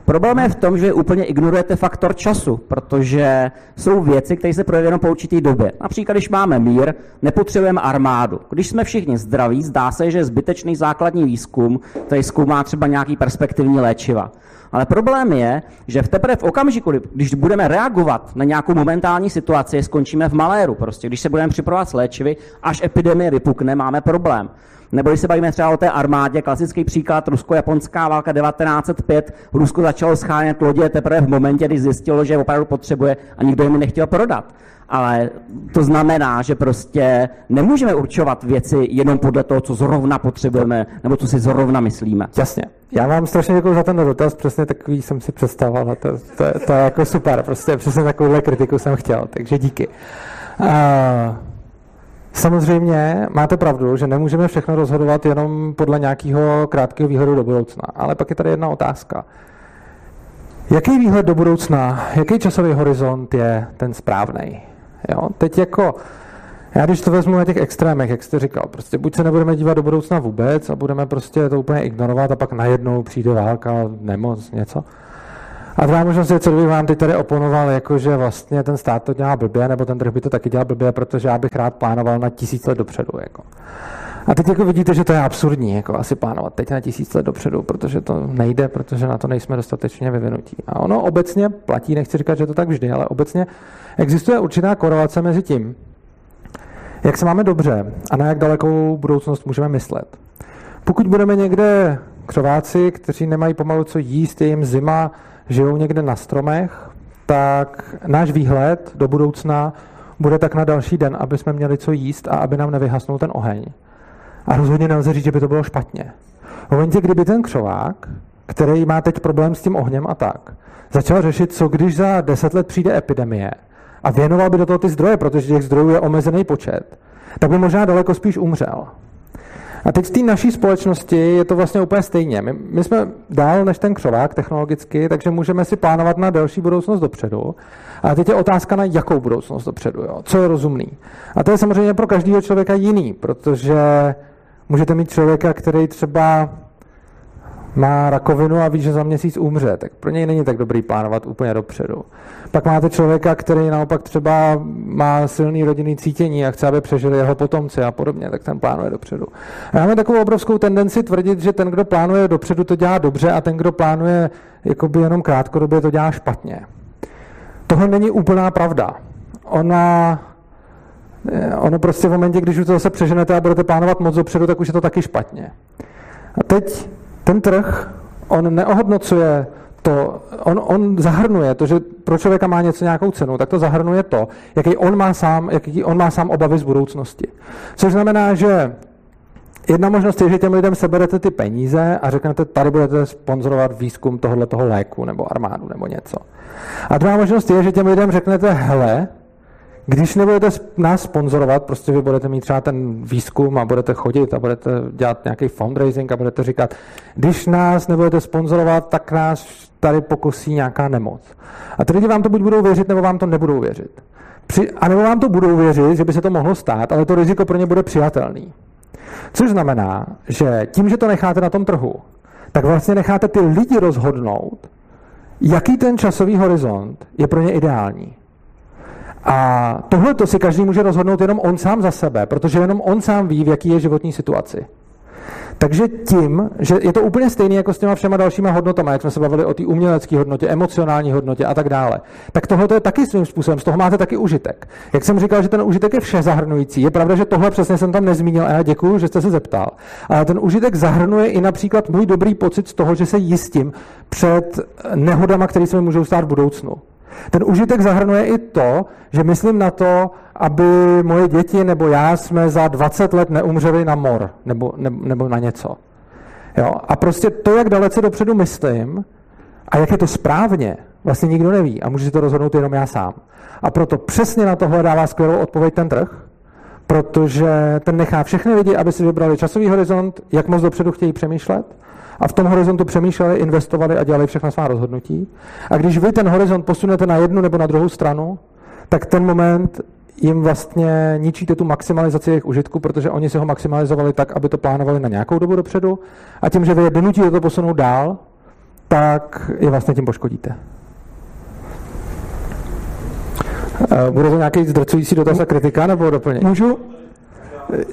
Problém je v tom, že úplně ignorujete faktor času, protože jsou věci, které se projeví jenom po určitý době. Například, když máme mír, nepotřebujeme armádu. Když jsme všichni zdraví, zdá se, že je zbytečný základní výzkum, který zkoumá třeba nějaký perspektivní léčiva. Ale problém je, že v teprve v okamžiku, když budeme reagovat na nějakou momentální situaci, skončíme v maléru. Prostě když se budeme připravovat s léčivy, až epidemie vypukne, máme problém. Nebo když se bavíme třeba o té armádě, klasický příklad, rusko-japonská válka 1905, Rusko začalo schánět lodě teprve v momentě, kdy zjistilo, že je opravdu potřebuje a nikdo jim nechtěl prodat. Ale to znamená, že prostě nemůžeme určovat věci jenom podle toho, co zrovna potřebujeme, nebo co si zrovna myslíme. Jasně. Já vám strašně děkuji za ten dotaz, přesně takový jsem si představoval, to, to, to je jako super, prostě přesně takovouhle kritiku jsem chtěl, takže díky. Uh, Samozřejmě máte pravdu, že nemůžeme všechno rozhodovat jenom podle nějakého krátkého výhledu do budoucna. Ale pak je tady jedna otázka. Jaký výhled do budoucna, jaký časový horizont je ten správný? Jo? Teď jako, já když to vezmu na těch extrémech, jak jste říkal, prostě buď se nebudeme dívat do budoucna vůbec a budeme prostě to úplně ignorovat a pak najednou přijde válka, nemoc, něco. A druhá možnost je, co bych vám teď tady oponoval, jako že vlastně ten stát to dělá blbě, nebo ten trh by to taky dělal blbě, protože já bych rád plánoval na tisíc let dopředu. Jako. A teď jako vidíte, že to je absurdní, jako asi plánovat teď na tisíc let dopředu, protože to nejde, protože na to nejsme dostatečně vyvinutí. A ono obecně platí, nechci říkat, že to tak vždy, ale obecně existuje určitá korelace mezi tím, jak se máme dobře a na jak dalekou budoucnost můžeme myslet. Pokud budeme někde křováci, kteří nemají pomalu co jíst, je jim zima, žijou někde na stromech, tak náš výhled do budoucna bude tak na další den, aby jsme měli co jíst a aby nám nevyhasnul ten oheň. A rozhodně nelze říct, že by to bylo špatně. V momentě, kdyby ten křovák, který má teď problém s tím ohněm a tak, začal řešit, co když za deset let přijde epidemie a věnoval by do toho ty zdroje, protože těch zdrojů je omezený počet, tak by možná daleko spíš umřel. A teď v té naší společnosti je to vlastně úplně stejně. My, my jsme dál než ten křovák technologicky, takže můžeme si plánovat na delší budoucnost dopředu. A teď je otázka na jakou budoucnost dopředu, jo? co je rozumný. A to je samozřejmě pro každého člověka jiný, protože můžete mít člověka, který třeba má rakovinu a ví, že za měsíc umře, tak pro něj není tak dobrý plánovat úplně dopředu. Pak máte člověka, který naopak třeba má silný rodinný cítění a chce, aby přežili jeho potomci a podobně, tak ten plánuje dopředu. A máme takovou obrovskou tendenci tvrdit, že ten, kdo plánuje dopředu, to dělá dobře a ten, kdo plánuje jakoby jenom krátkodobě, to dělá špatně. Tohle není úplná pravda. Ona Ono prostě v momentě, když už to zase přeženete a budete plánovat moc dopředu, tak už je to taky špatně. A teď ten trh, on neohodnocuje to, on, on zahrnuje to, že pro člověka má něco nějakou cenu, tak to zahrnuje to, jaký on má sám, jaký on má sám obavy z budoucnosti. Což znamená, že jedna možnost je, že těm lidem seberete ty peníze a řeknete, tady budete sponzorovat výzkum tohohle toho léku nebo armádu nebo něco. A druhá možnost je, že těm lidem řeknete, hele, když nebudete nás sponzorovat, prostě vy budete mít třeba ten výzkum a budete chodit a budete dělat nějaký fundraising a budete říkat, když nás nebudete sponzorovat, tak nás tady pokusí nějaká nemoc. A ty lidi vám to buď budou věřit, nebo vám to nebudou věřit. Při, a nebo vám to budou věřit, že by se to mohlo stát, ale to riziko pro ně bude přijatelný. Což znamená, že tím, že to necháte na tom trhu, tak vlastně necháte ty lidi rozhodnout, jaký ten časový horizont je pro ně ideální. A tohle to si každý může rozhodnout jenom on sám za sebe, protože jenom on sám ví, v jaký je životní situaci. Takže tím, že je to úplně stejné jako s těma všema dalšíma hodnotami, jak jsme se bavili o té umělecké hodnotě, emocionální hodnotě a tak dále, tak tohle je taky svým způsobem, z toho máte taky užitek. Jak jsem říkal, že ten užitek je vše zahrnující, je pravda, že tohle přesně jsem tam nezmínil a já děkuji, že jste se zeptal. Ale ten užitek zahrnuje i například můj dobrý pocit z toho, že se jistím před nehodama, které se mi můžou stát v budoucnu. Ten užitek zahrnuje i to, že myslím na to, aby moje děti nebo já jsme za 20 let neumřeli na mor nebo, nebo, nebo na něco. Jo? A prostě to, jak dalece dopředu myslím a jak je to správně, vlastně nikdo neví a může si to rozhodnout jenom já sám. A proto přesně na tohle dává skvělou odpověď ten trh, protože ten nechá všechny lidi, aby si vybrali časový horizont, jak moc dopředu chtějí přemýšlet a v tom horizontu přemýšleli, investovali a dělali všechna svá rozhodnutí. A když vy ten horizont posunete na jednu nebo na druhou stranu, tak ten moment jim vlastně ničíte tu maximalizaci jejich užitku, protože oni si ho maximalizovali tak, aby to plánovali na nějakou dobu dopředu a tím, že vy je donutíte to posunout dál, tak je vlastně tím poškodíte. Eh, bude to nějaký zdrcující dotaz a kritika nebo doplnění? Můžu?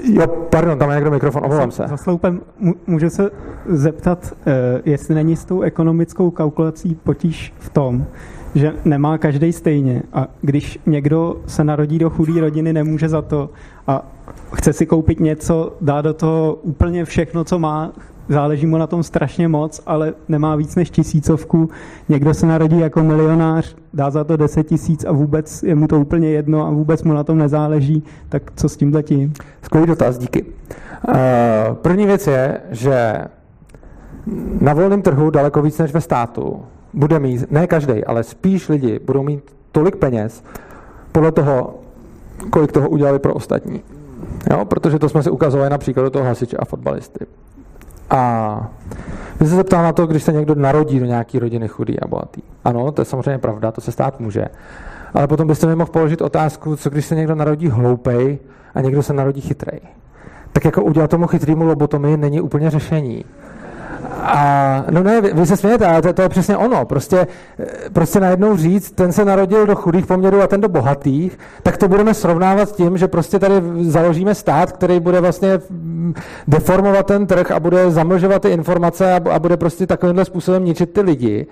Jo, pardon, tam je někdo mikrofon, omlouvám se. Za sloupem můžu se zeptat, eh, jestli není s tou ekonomickou kalkulací potíž v tom, že nemá každý stejně a když někdo se narodí do chudé rodiny, nemůže za to a chce si koupit něco, dá do toho úplně všechno, co má, záleží mu na tom strašně moc, ale nemá víc než tisícovku. Někdo se narodí jako milionář, dá za to 10 tisíc a vůbec je mu to úplně jedno a vůbec mu na tom nezáleží. Tak co s tím tím? Skvělý dotaz, díky. Uh, první věc je, že na volném trhu daleko víc než ve státu bude mít, ne každý, ale spíš lidi budou mít tolik peněz podle toho, kolik toho udělali pro ostatní. Jo, protože to jsme si ukazovali na příkladu toho hasiče a fotbalisty. A vy se zeptal na to, když se někdo narodí do nějaké rodiny chudý a bohatý. Ano, to je samozřejmě pravda, to se stát může. Ale potom byste mi mohl položit otázku, co když se někdo narodí hloupej a někdo se narodí chytrej. Tak jako udělat tomu chytrýmu lobotomii není úplně řešení. A no ne, vy, vy se smějete, ale to, to je přesně ono. Prostě, prostě najednou říct, ten se narodil do chudých poměrů a ten do bohatých, tak to budeme srovnávat s tím, že prostě tady založíme stát, který bude vlastně deformovat ten trh a bude zamlžovat ty informace a, a bude prostě takovýmhle způsobem ničit ty lidi.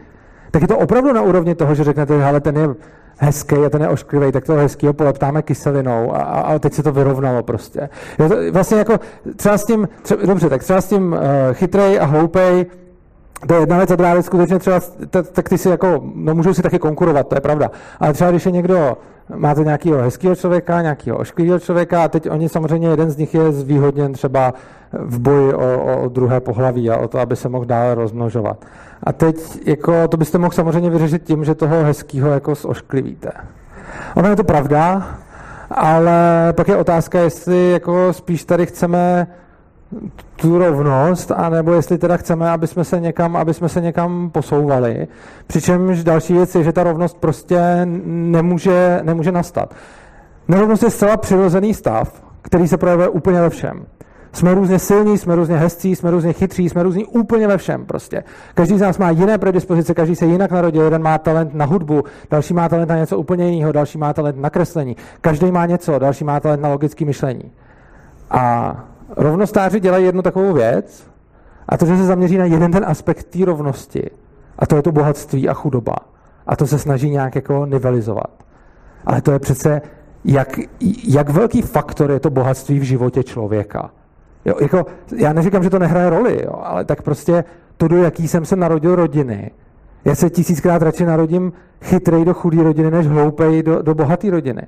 Tak je to opravdu na úrovni toho, že řeknete, že ten je hezký a ten je ošklivý, tak toho hezkého poleptáme kyselinou a, a, a teď se to vyrovnalo prostě. Jo, to, vlastně jako třeba s tím, třeba, dobře, tak třeba s tím uh, chytrej a hloupej, to je jedna věc a druhá věc skutečně třeba, tak, ty si jako, no můžou si taky konkurovat, to je pravda. Ale třeba když je někdo, máte nějakého hezkého člověka, nějakého ošklivého člověka a teď oni samozřejmě, jeden z nich je zvýhodněn třeba v boji o, o druhé pohlaví a o to, aby se mohl dále rozmnožovat. A teď jako, to byste mohl samozřejmě vyřešit tím, že toho hezkého jako zošklivíte. Ono je to pravda, ale pak je otázka, jestli jako spíš tady chceme tu rovnost, anebo jestli teda chceme, aby jsme se někam, aby jsme se někam posouvali. Přičemž další věc je, že ta rovnost prostě nemůže, nemůže nastat. Nerovnost je zcela přirozený stav, který se projevuje úplně ve všem. Jsme různě silní, jsme různě hezcí, jsme různě chytří, jsme různí úplně ve všem prostě. Každý z nás má jiné predispozice, každý se jinak narodil, jeden má talent na hudbu, další má talent na něco úplně jiného, další má talent na kreslení, každý má něco, další má talent na logické myšlení. A rovnostáři dělají jednu takovou věc, a to, že se zaměří na jeden ten aspekt té rovnosti, a to je to bohatství a chudoba. A to se snaží nějak jako nivelizovat. Ale to je přece, jak, jak velký faktor je to bohatství v životě člověka. Jo, jako, já neříkám, že to nehraje roli, jo, ale tak prostě to, do jaký jsem se narodil rodiny, Já se tisíckrát radši narodím chytrej do chudé rodiny, než hloupej do, do bohaté rodiny.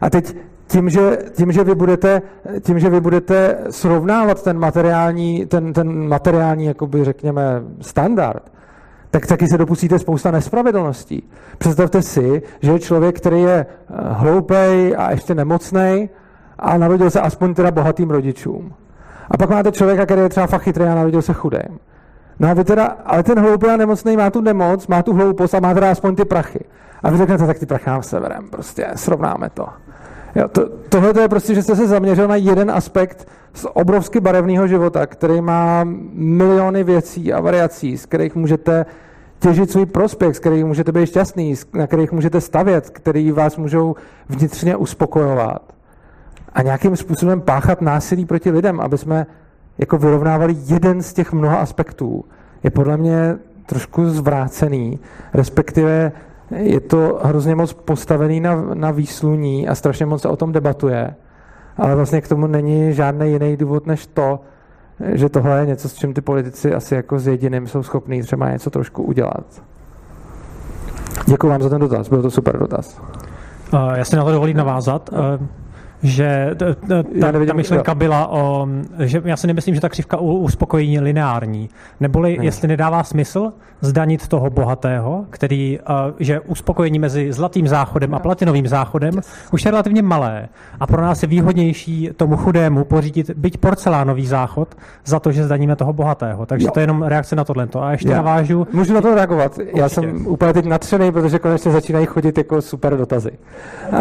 A teď tím, že, tím, že vy budete, tím, že vy budete srovnávat ten materiální, ten, ten materiální jakoby, řekněme, standard, tak taky se dopustíte spousta nespravedlností. Představte si, že je člověk, který je eh, hloupej a ještě nemocný a narodil se aspoň teda bohatým rodičům. A pak máte člověka, který je třeba fakt chytrý a narodil se chudým. No a vy teda, ale ten hloupý a nemocný má tu nemoc, má tu hloupost a má teda aspoň ty prachy. A vy řeknete, tak ty prachy nám severem, prostě srovnáme to. Jo, to, tohle je prostě, že jste se zaměřil na jeden aspekt z obrovsky barevného života, který má miliony věcí a variací, z kterých můžete těžit svůj prospěch, z kterých můžete být šťastný, na kterých můžete stavět, který vás můžou vnitřně uspokojovat. A nějakým způsobem páchat násilí proti lidem, aby jsme jako vyrovnávali jeden z těch mnoha aspektů, je podle mě trošku zvrácený, respektive je to hrozně moc postavený na, na výsluní a strašně moc se o tom debatuje, ale vlastně k tomu není žádný jiný důvod než to, že tohle je něco, s čím ty politici asi jako s jediným jsou schopní třeba něco trošku udělat. Děkuji vám za ten dotaz, byl to super dotaz. Já si na to dovolím navázat že ta, ta, ta myšlenka byla o, že já si nemyslím, že ta křivka uspokojení je lineární. Neboli, ne. jestli nedává smysl zdanit toho bohatého, který, že uspokojení mezi zlatým záchodem a platinovým záchodem yes. už je relativně malé a pro nás je výhodnější tomu chudému pořídit byť porcelánový záchod za to, že zdaníme toho bohatého. Takže jo. to je jenom reakce na tohle. A ještě já. navážu. Můžu na to reagovat. Určitě. Já jsem úplně teď nadšený, protože konečně začínají chodit jako super dotazy. Uh,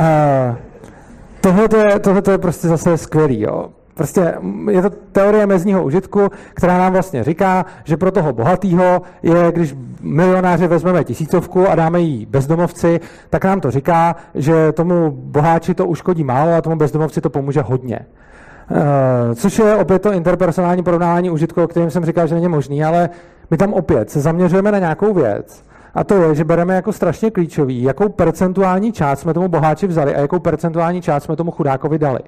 tohle je, prostě zase skvělý. Jo. Prostě je to teorie mezního užitku, která nám vlastně říká, že pro toho bohatého je, když milionáři vezmeme tisícovku a dáme jí bezdomovci, tak nám to říká, že tomu boháči to uškodí málo a tomu bezdomovci to pomůže hodně. Uh, což je opět to interpersonální porovnání užitku, o kterém jsem říkal, že není možný, ale my tam opět se zaměřujeme na nějakou věc, a to je, že bereme jako strašně klíčový, jakou percentuální část jsme tomu boháči vzali a jakou percentuální část jsme tomu chudákovi dali.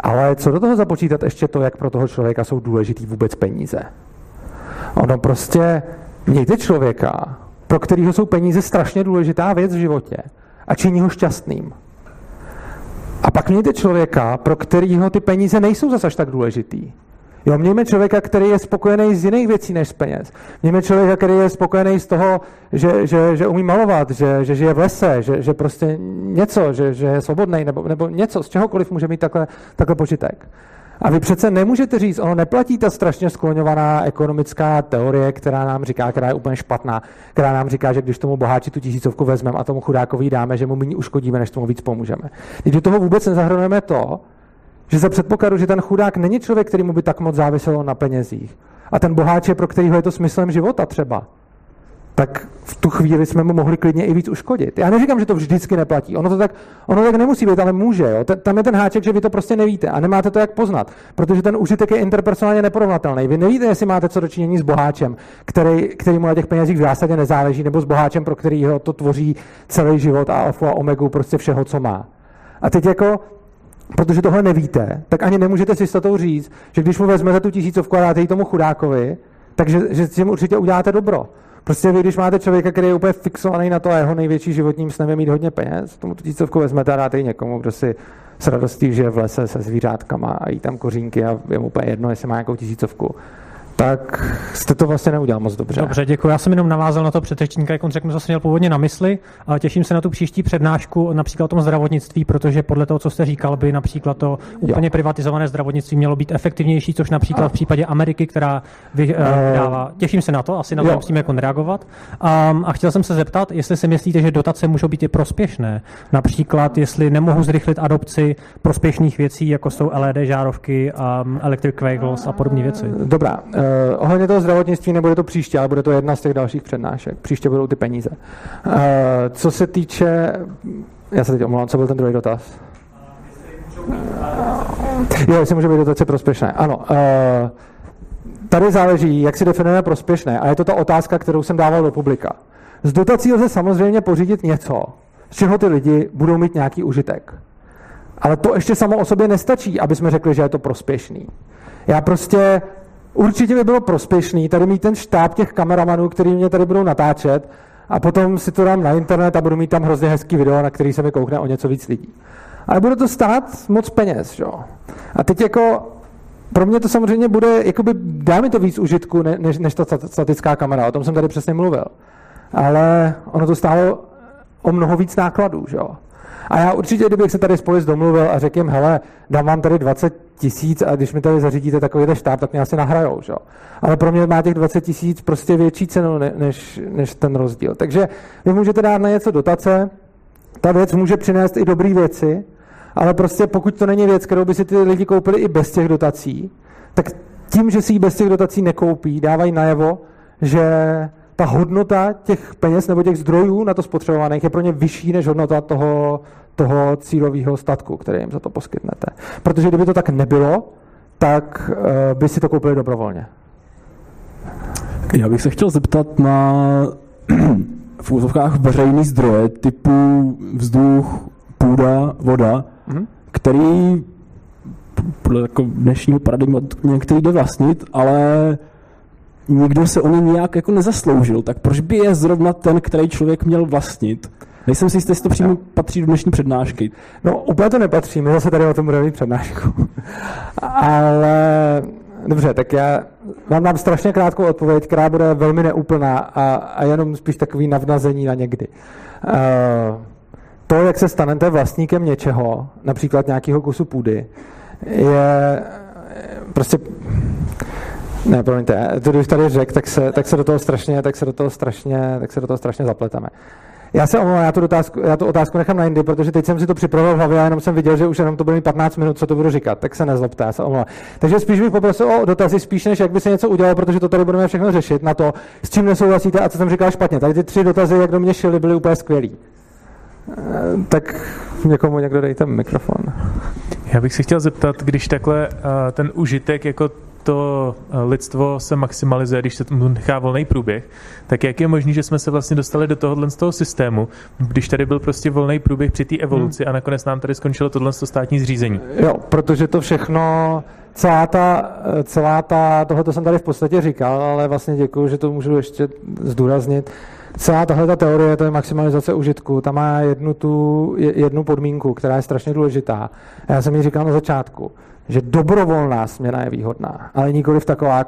Ale co do toho započítat ještě to, jak pro toho člověka jsou důležitý vůbec peníze? Ono prostě, mějte člověka, pro kterého jsou peníze strašně důležitá věc v životě a činí ho šťastným. A pak mějte člověka, pro kterého ty peníze nejsou zase tak důležitý. Jo, mějme člověka, který je spokojený z jiných věcí než z peněz. Mějme člověka, který je spokojený z toho, že, že, že umí malovat, že, že žije v lese, že, že prostě něco, že, že je svobodný, nebo, nebo něco, z čehokoliv může mít takhle, takhle požitek. A vy přece nemůžete říct, ono neplatí ta strašně skloňovaná ekonomická teorie, která nám říká, která je úplně špatná, která nám říká, že když tomu boháči tu tisícovku vezmeme a tomu chudákovi dáme, že mu méně uškodíme, než tomu víc pomůžeme. Když do toho vůbec nezahrnujeme to, že za předpokladu, že ten chudák není člověk, který mu by tak moc záviselo na penězích. A ten boháč je, pro kterého je to smyslem života třeba. Tak v tu chvíli jsme mu mohli klidně i víc uškodit. Já neříkám, že to vždycky neplatí. Ono to tak, ono tak nemusí být, ale může. Jo. Tam je ten háček, že vy to prostě nevíte a nemáte to jak poznat, protože ten užitek je interpersonálně neporovnatelný. Vy nevíte, jestli máte co dočinění s boháčem, který, který mu na těch penězích v zásadě nezáleží, nebo s boháčem, pro kterýho to tvoří celý život a alfa a omegu prostě všeho, co má. A teď jako protože tohle nevíte, tak ani nemůžete s jistotou říct, že když mu vezmete tu tisícovku a dáte ji tomu chudákovi, takže že s tím určitě uděláte dobro. Prostě vy, když máte člověka, který je úplně fixovaný na to a jeho největší životním snem je mít hodně peněz, tomu tu tisícovku vezmete a dáte ji někomu, kdo si s radostí žije v lese se zvířátkama a jí tam kořínky a je mu úplně jedno, jestli má nějakou tisícovku tak jste to vlastně neudělal moc dobře. Dobře, děkuji. Já jsem jenom navázal na to předřečníka, jak on řekl, zase měl původně na mysli. A těším se na tu příští přednášku, například o tom zdravotnictví, protože podle toho, co jste říkal, by například to úplně jo. privatizované zdravotnictví mělo být efektivnější, což například v případě Ameriky, která vy, uh, vydává. Těším se na to, asi na to musíme jako reagovat. Um, a chtěl jsem se zeptat, jestli si myslíte, že dotace můžou být i prospěšné. Například, jestli nemohu zrychlit adopci prospěšných věcí, jako jsou LED žárovky, um, electric vehicles a podobné věci. Dobrá. Uh, Uh, ohledně toho zdravotnictví nebude to příště, ale bude to jedna z těch dalších přednášek. Příště budou ty peníze. Uh, co se týče... Já se teď omlouvám, co byl ten druhý dotaz? Uh, jo, jestli může být dotace prospěšné. Ano. Uh, tady záleží, jak si definujeme prospěšné. A je to ta otázka, kterou jsem dával do publika. Z dotací lze samozřejmě pořídit něco, z čeho ty lidi budou mít nějaký užitek. Ale to ještě samo o sobě nestačí, aby jsme řekli, že je to prospěšný. Já prostě určitě by bylo prospěšný tady mít ten štáb těch kameramanů, který mě tady budou natáčet a potom si to dám na internet a budu mít tam hrozně hezký video, na který se mi koukne o něco víc lidí. Ale bude to stát moc peněz, jo. A teď jako pro mě to samozřejmě bude, jakoby dá mi to víc užitku, než, než ta statická kamera, o tom jsem tady přesně mluvil. Ale ono to stálo o mnoho víc nákladů, jo. A já určitě, kdybych se tady spolu domluvil a řekl jim, hele, dám vám tady 20 tisíc a když mi tady zařídíte takovýhle štáb, tak mě asi nahrajou. Že? Ale pro mě má těch 20 tisíc prostě větší cenu než, než ten rozdíl. Takže vy můžete dát na něco dotace, ta věc může přinést i dobré věci, ale prostě pokud to není věc, kterou by si ty lidi koupili i bez těch dotací, tak tím, že si ji bez těch dotací nekoupí, dávají najevo, že ta hodnota těch peněz nebo těch zdrojů na to spotřebovaných je pro ně vyšší než hodnota toho, toho cílového statku, který jim za to poskytnete. Protože kdyby to tak nebylo, tak uh, by si to koupili dobrovolně. Já bych se chtěl zeptat na v úzovkách veřejný zdroje typu vzduch, půda, voda, mm-hmm. který podle jako dnešního paradigma některý jde vlastnit, ale nikdo se o ně nějak jako nezasloužil, tak proč by je zrovna ten, který člověk měl vlastnit? Nejsem si jistý, jestli to přímo patří do dnešní přednášky. No, úplně to nepatří, my zase tady o tom budeme mít přednášku. Ale dobře, tak já vám dám strašně krátkou odpověď, která bude velmi neúplná a, a jenom spíš takový navnazení na někdy. Uh, to, jak se stanete vlastníkem něčeho, například nějakého kusu půdy, je prostě ne, promiňte, to když tady řekl, tak se, tak se do toho strašně, tak se do toho strašně, tak se do toho strašně zapleteme. Já se omlouvám, já tu, otázku, já tu otázku nechám na jindy, protože teď jsem si to připravil v hlavě a jenom jsem viděl, že už jenom to bude 15 minut, co to budu říkat, tak se nezlobte, já se omlouvám. Takže spíš bych poprosil o dotazy, spíš než jak by se něco udělalo, protože to tady budeme všechno řešit na to, s čím nesouhlasíte a co jsem říkal špatně. Tady ty tři dotazy, jak do mě šily, byly úplně skvělý. Eh, tak někomu někdo dejte mikrofon. Já bych si chtěl zeptat, když takhle uh, ten užitek jako to eh, lidstvo se maximalizuje, když se tomu nechá volný průběh, tak jak je možné, že jsme se vlastně dostali do tohohle z toho systému, když tady byl prostě volný průběh při té evoluci hmm. a nakonec nám tady skončilo tohle státní zřízení? Jo, protože to všechno, celá ta, celá ta, tohoto jsem tady v podstatě říkal, ale vlastně děkuji, že to můžu ještě zdůraznit. Celá tahle ta teorie, to je maximalizace užitku, ta má jednu, tu, jednu podmínku, která je strašně důležitá. Já jsem ji říkal na začátku že dobrovolná směna je výhodná, ale nikoli v taková,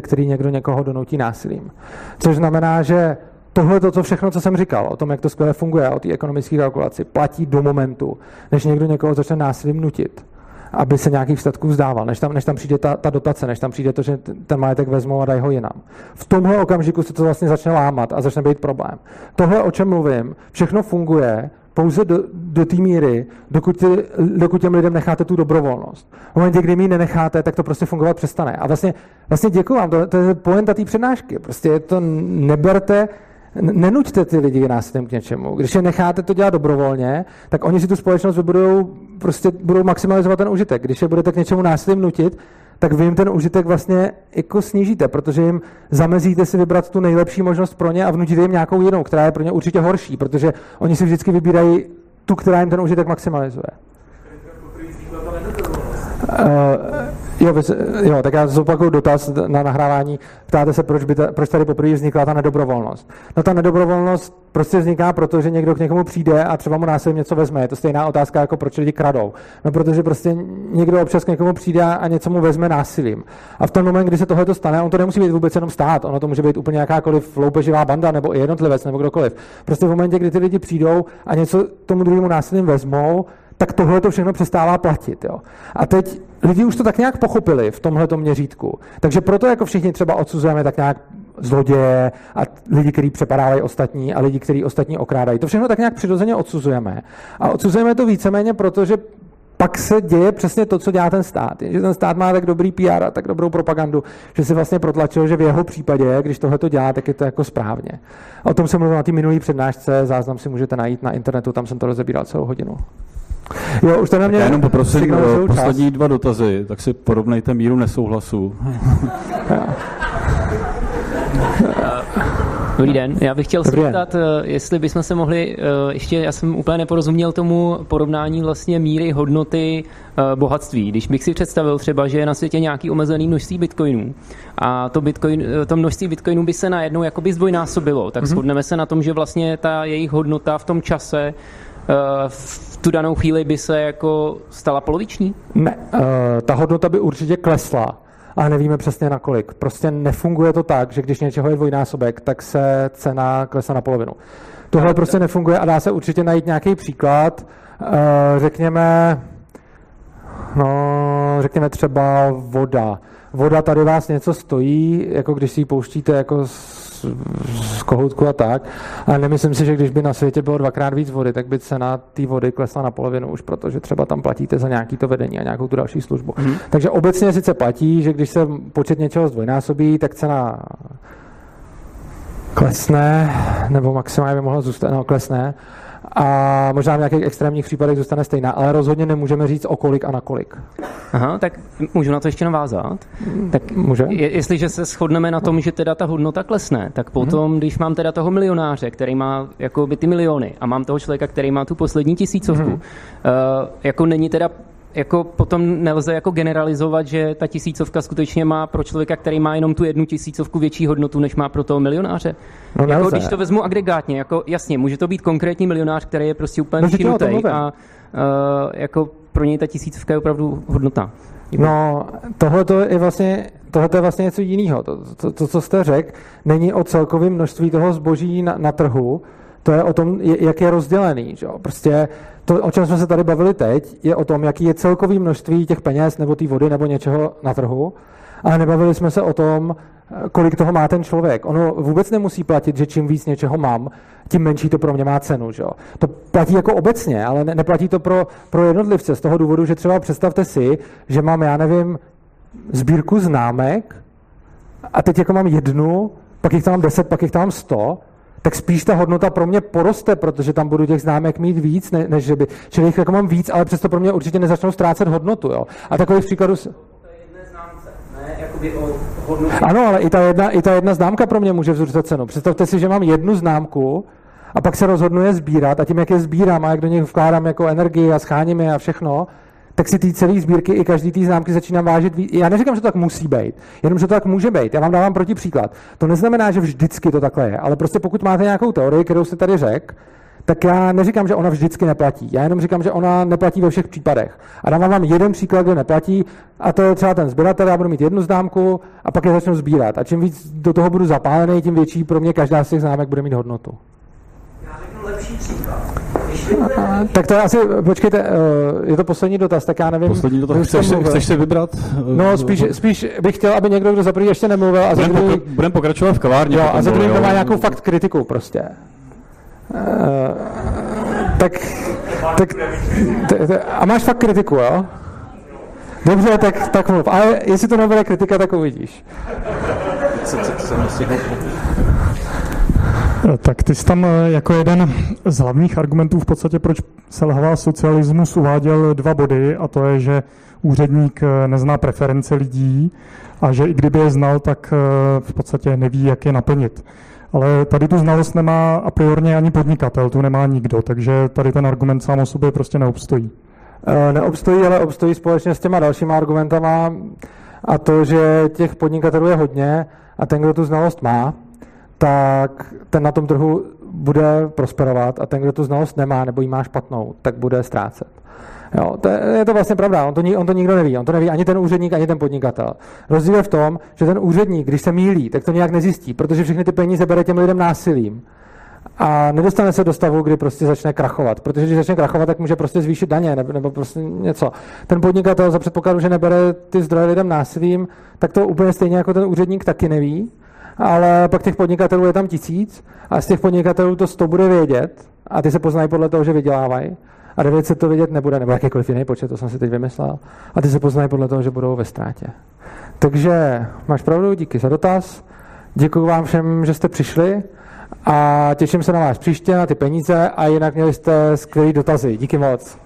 který někdo někoho donutí násilím. Což znamená, že tohle to, co všechno, co jsem říkal, o tom, jak to skvěle funguje, o té ekonomické kalkulaci, platí do momentu, než někdo někoho začne násilím nutit, aby se nějakých statků vzdával, než tam, než tam přijde ta, ta dotace, než tam přijde to, že ten majetek vezmou a dají ho jinam. V tomhle okamžiku se to vlastně začne lámat a začne být problém. Tohle, o čem mluvím, všechno funguje pouze do, do té míry, dokud, tě, dokud těm lidem necháte tu dobrovolnost. V momentě, kdy mi nenecháte, tak to prostě fungovat přestane. A vlastně, vlastně děkuji vám, to, to je poenta té přednášky. Prostě to neberte, nenuďte ty lidi násilím k něčemu. Když je necháte to dělat dobrovolně, tak oni si tu společnost vybudou, prostě budou maximalizovat ten užitek. Když je budete k něčemu násilím nutit, tak vy jim ten užitek vlastně jako snížíte, protože jim zamezíte si vybrat tu nejlepší možnost pro ně a vnutíte jim nějakou jinou, která je pro ně určitě horší, protože oni si vždycky vybírají tu, která jim ten užitek maximalizuje. Uh, Jo, jo, tak já zopakuju dotaz na nahrávání. Ptáte se, proč, by ta, proč tady poprvé vznikla ta nedobrovolnost. No ta nedobrovolnost prostě vzniká proto, že někdo k někomu přijde a třeba mu násilím něco vezme. Je to stejná otázka, jako proč lidi kradou. No protože prostě někdo občas k někomu přijde a něco mu vezme násilím. A v ten moment, kdy se tohle stane, on to nemusí být vůbec jenom stát, ono to může být úplně jakákoliv loupeživá banda nebo jednotlivec nebo kdokoliv. Prostě v momentě, kdy ty lidi přijdou a něco tomu druhému násilím vezmou, tak tohle to všechno přestává platit. Jo. A teď lidi už to tak nějak pochopili v tomhle měřítku. Takže proto jako všichni třeba odsuzujeme tak nějak zloděje a lidi, kteří přepadávají ostatní a lidi, kteří ostatní okrádají. To všechno tak nějak přirozeně odsuzujeme. A odsuzujeme to víceméně proto, že pak se děje přesně to, co dělá ten stát. Že ten stát má tak dobrý PR a tak dobrou propagandu, že si vlastně protlačil, že v jeho případě, když tohle to dělá, tak je to jako správně. O tom jsem mluvil na té minulé přednášce, záznam si můžete najít na internetu, tam jsem to rozebíral celou hodinu. Jo, už to na mě Já jenom poprosím poslední dva dotazy, tak si porovnejte míru nesouhlasu. Dobrý den, já bych chtěl se zeptat, eh, jestli bychom se mohli, eh, ještě, já jsem úplně neporozuměl tomu porovnání vlastně míry hodnoty eh, bohatství. Když bych si představil třeba, že je na světě nějaký omezený množství bitcoinů a to, bitcoin, to množství bitcoinů by se najednou jakoby zdvojnásobilo, tak mm-hmm. shodneme se na tom, že vlastně ta jejich hodnota v tom čase v tu danou chvíli by se jako stala poloviční? Ne, ta hodnota by určitě klesla ale nevíme přesně na kolik. Prostě nefunguje to tak, že když něčeho je dvojnásobek, tak se cena klesá na polovinu. Tohle prostě nefunguje a dá se určitě najít nějaký příklad. Eh, řekněme, no, řekněme třeba voda. Voda tady vás něco stojí, jako když si ji pouštíte jako z kohoutku a tak. Ale nemyslím si, že když by na světě bylo dvakrát víc vody, tak by cena té vody klesla na polovinu už, protože třeba tam platíte za nějaký to vedení a nějakou tu další službu. Mm. Takže obecně sice platí, že když se počet něčeho zdvojnásobí, tak cena klesne, nebo maximálně by mohla zůstat, no klesne, a možná v nějakých extrémních případech zůstane stejná, ale rozhodně nemůžeme říct o kolik a na kolik. Aha, tak můžu na to ještě navázat? Tak Může? Je, jestliže se shodneme na tom, že teda ta hodnota klesne, tak potom, hmm. když mám teda toho milionáře, který má jako by ty miliony a mám toho člověka, který má tu poslední tisícovku, hmm. uh, jako není teda jako potom nelze jako generalizovat, že ta tisícovka skutečně má pro člověka, který má jenom tu jednu tisícovku větší hodnotu, než má pro toho milionáře. No, jako, když to vezmu agregátně, jako jasně, může to být konkrétní milionář, který je prostě úplně no, a uh, jako pro něj ta tisícovka je opravdu hodnota. No, tohle je vlastně, tohle je vlastně něco jiného. To, to, to, co jste řekl, není o celkovém množství toho zboží na, na trhu, to je o tom, jak je rozdělený. Že? Prostě to, o čem jsme se tady bavili teď, je o tom, jaký je celkový množství těch peněz nebo té vody nebo něčeho na trhu, ale nebavili jsme se o tom, kolik toho má ten člověk. Ono vůbec nemusí platit, že čím víc něčeho mám, tím menší to pro mě má cenu. Že? To platí jako obecně, ale ne, neplatí to pro, pro jednotlivce z toho důvodu, že třeba představte si, že mám, já nevím, sbírku známek a teď jako mám jednu, pak jich tam mám deset, pak jich tam mám sto tak spíš ta hodnota pro mě poroste, protože tam budu těch známek mít víc, ne, než že by. Čili jich jako mám víc, ale přesto pro mě určitě nezačnou ztrácet hodnotu. Jo. A takových příkladů... Ano, ale i ta, jedna, i ta jedna známka pro mě může vzrůstat cenu. Představte si, že mám jednu známku a pak se rozhodnu je sbírat a tím, jak je sbírám a jak do nich vkládám jako energii a scháním je a všechno, tak si ty celé sbírky i každý té známky začínám vážit víc. Já neříkám, že to tak musí být, jenom, že to tak může být. Já vám dávám proti příklad. To neznamená, že vždycky to takhle je, ale prostě pokud máte nějakou teorii, kterou jste tady řekl, tak já neříkám, že ona vždycky neplatí. Já jenom říkám, že ona neplatí ve všech případech. A dávám vám jeden příklad, kde neplatí, a to je třeba ten sběratel. Já budu mít jednu známku a pak je začnu sbírat. A čím víc do toho budu zapálený, tím větší pro mě každá z těch známek bude mít hodnotu. Já řeknu lepší příklad. Tak to je asi, počkejte, eh, je to poslední dotaz, tak já nevím. Poslední dotaz, chceš, se, chceš se vybrat? No, spíš, spíš bych chtěl, aby někdo, kdo za první ještě nemluvil. A budem, za druhý... budem pokračovat v kavárně. Jo, a za druhý má nějakou fakt kritiku prostě. Uh, tak, tak, t, t, a máš fakt kritiku, jo? Dobře, tak, tak mluv. Ale jestli to nebude kritika, tak uvidíš. Co, co, co, co, tak ty jsi tam eh, jako jeden z hlavních argumentů v podstatě, proč selhává socialismus, uváděl dva body a to je, že úředník eh, nezná preference lidí a že i kdyby je znal, tak eh, v podstatě neví, jak je naplnit. Ale tady tu znalost nemá a priorně ani podnikatel, tu nemá nikdo, takže tady ten argument sám o sobě prostě neobstojí. Neobstojí, ale obstojí společně s těma dalšíma argumentama a to, že těch podnikatelů je hodně a ten, kdo tu znalost má, tak ten na tom trhu bude prosperovat a ten, kdo tu znalost nemá nebo ji má špatnou, tak bude ztrácet. Jo, to je, je to vlastně pravda, on to, on to nikdo neví, on to neví ani ten úředník, ani ten podnikatel. Rozdíl je v tom, že ten úředník, když se mílí, tak to nějak nezjistí, protože všechny ty peníze bere těm lidem násilím. A nedostane se do stavu, kdy prostě začne krachovat, protože když začne krachovat, tak může prostě zvýšit daně nebo, nebo prostě něco. Ten podnikatel za předpokladu, že nebere ty zdroje lidem násilím, tak to úplně stejně jako ten úředník taky neví ale pak těch podnikatelů je tam tisíc a z těch podnikatelů to 100 bude vědět a ty se poznají podle toho, že vydělávají a 900 to vědět nebude, nebo jakýkoliv jiný počet, to jsem si teď vymyslel. A ty se poznají podle toho, že budou ve ztrátě. Takže máš pravdu, díky za dotaz. Děkuji vám všem, že jste přišli a těším se na vás příště, na ty peníze a jinak měli jste skvělé dotazy. Díky moc.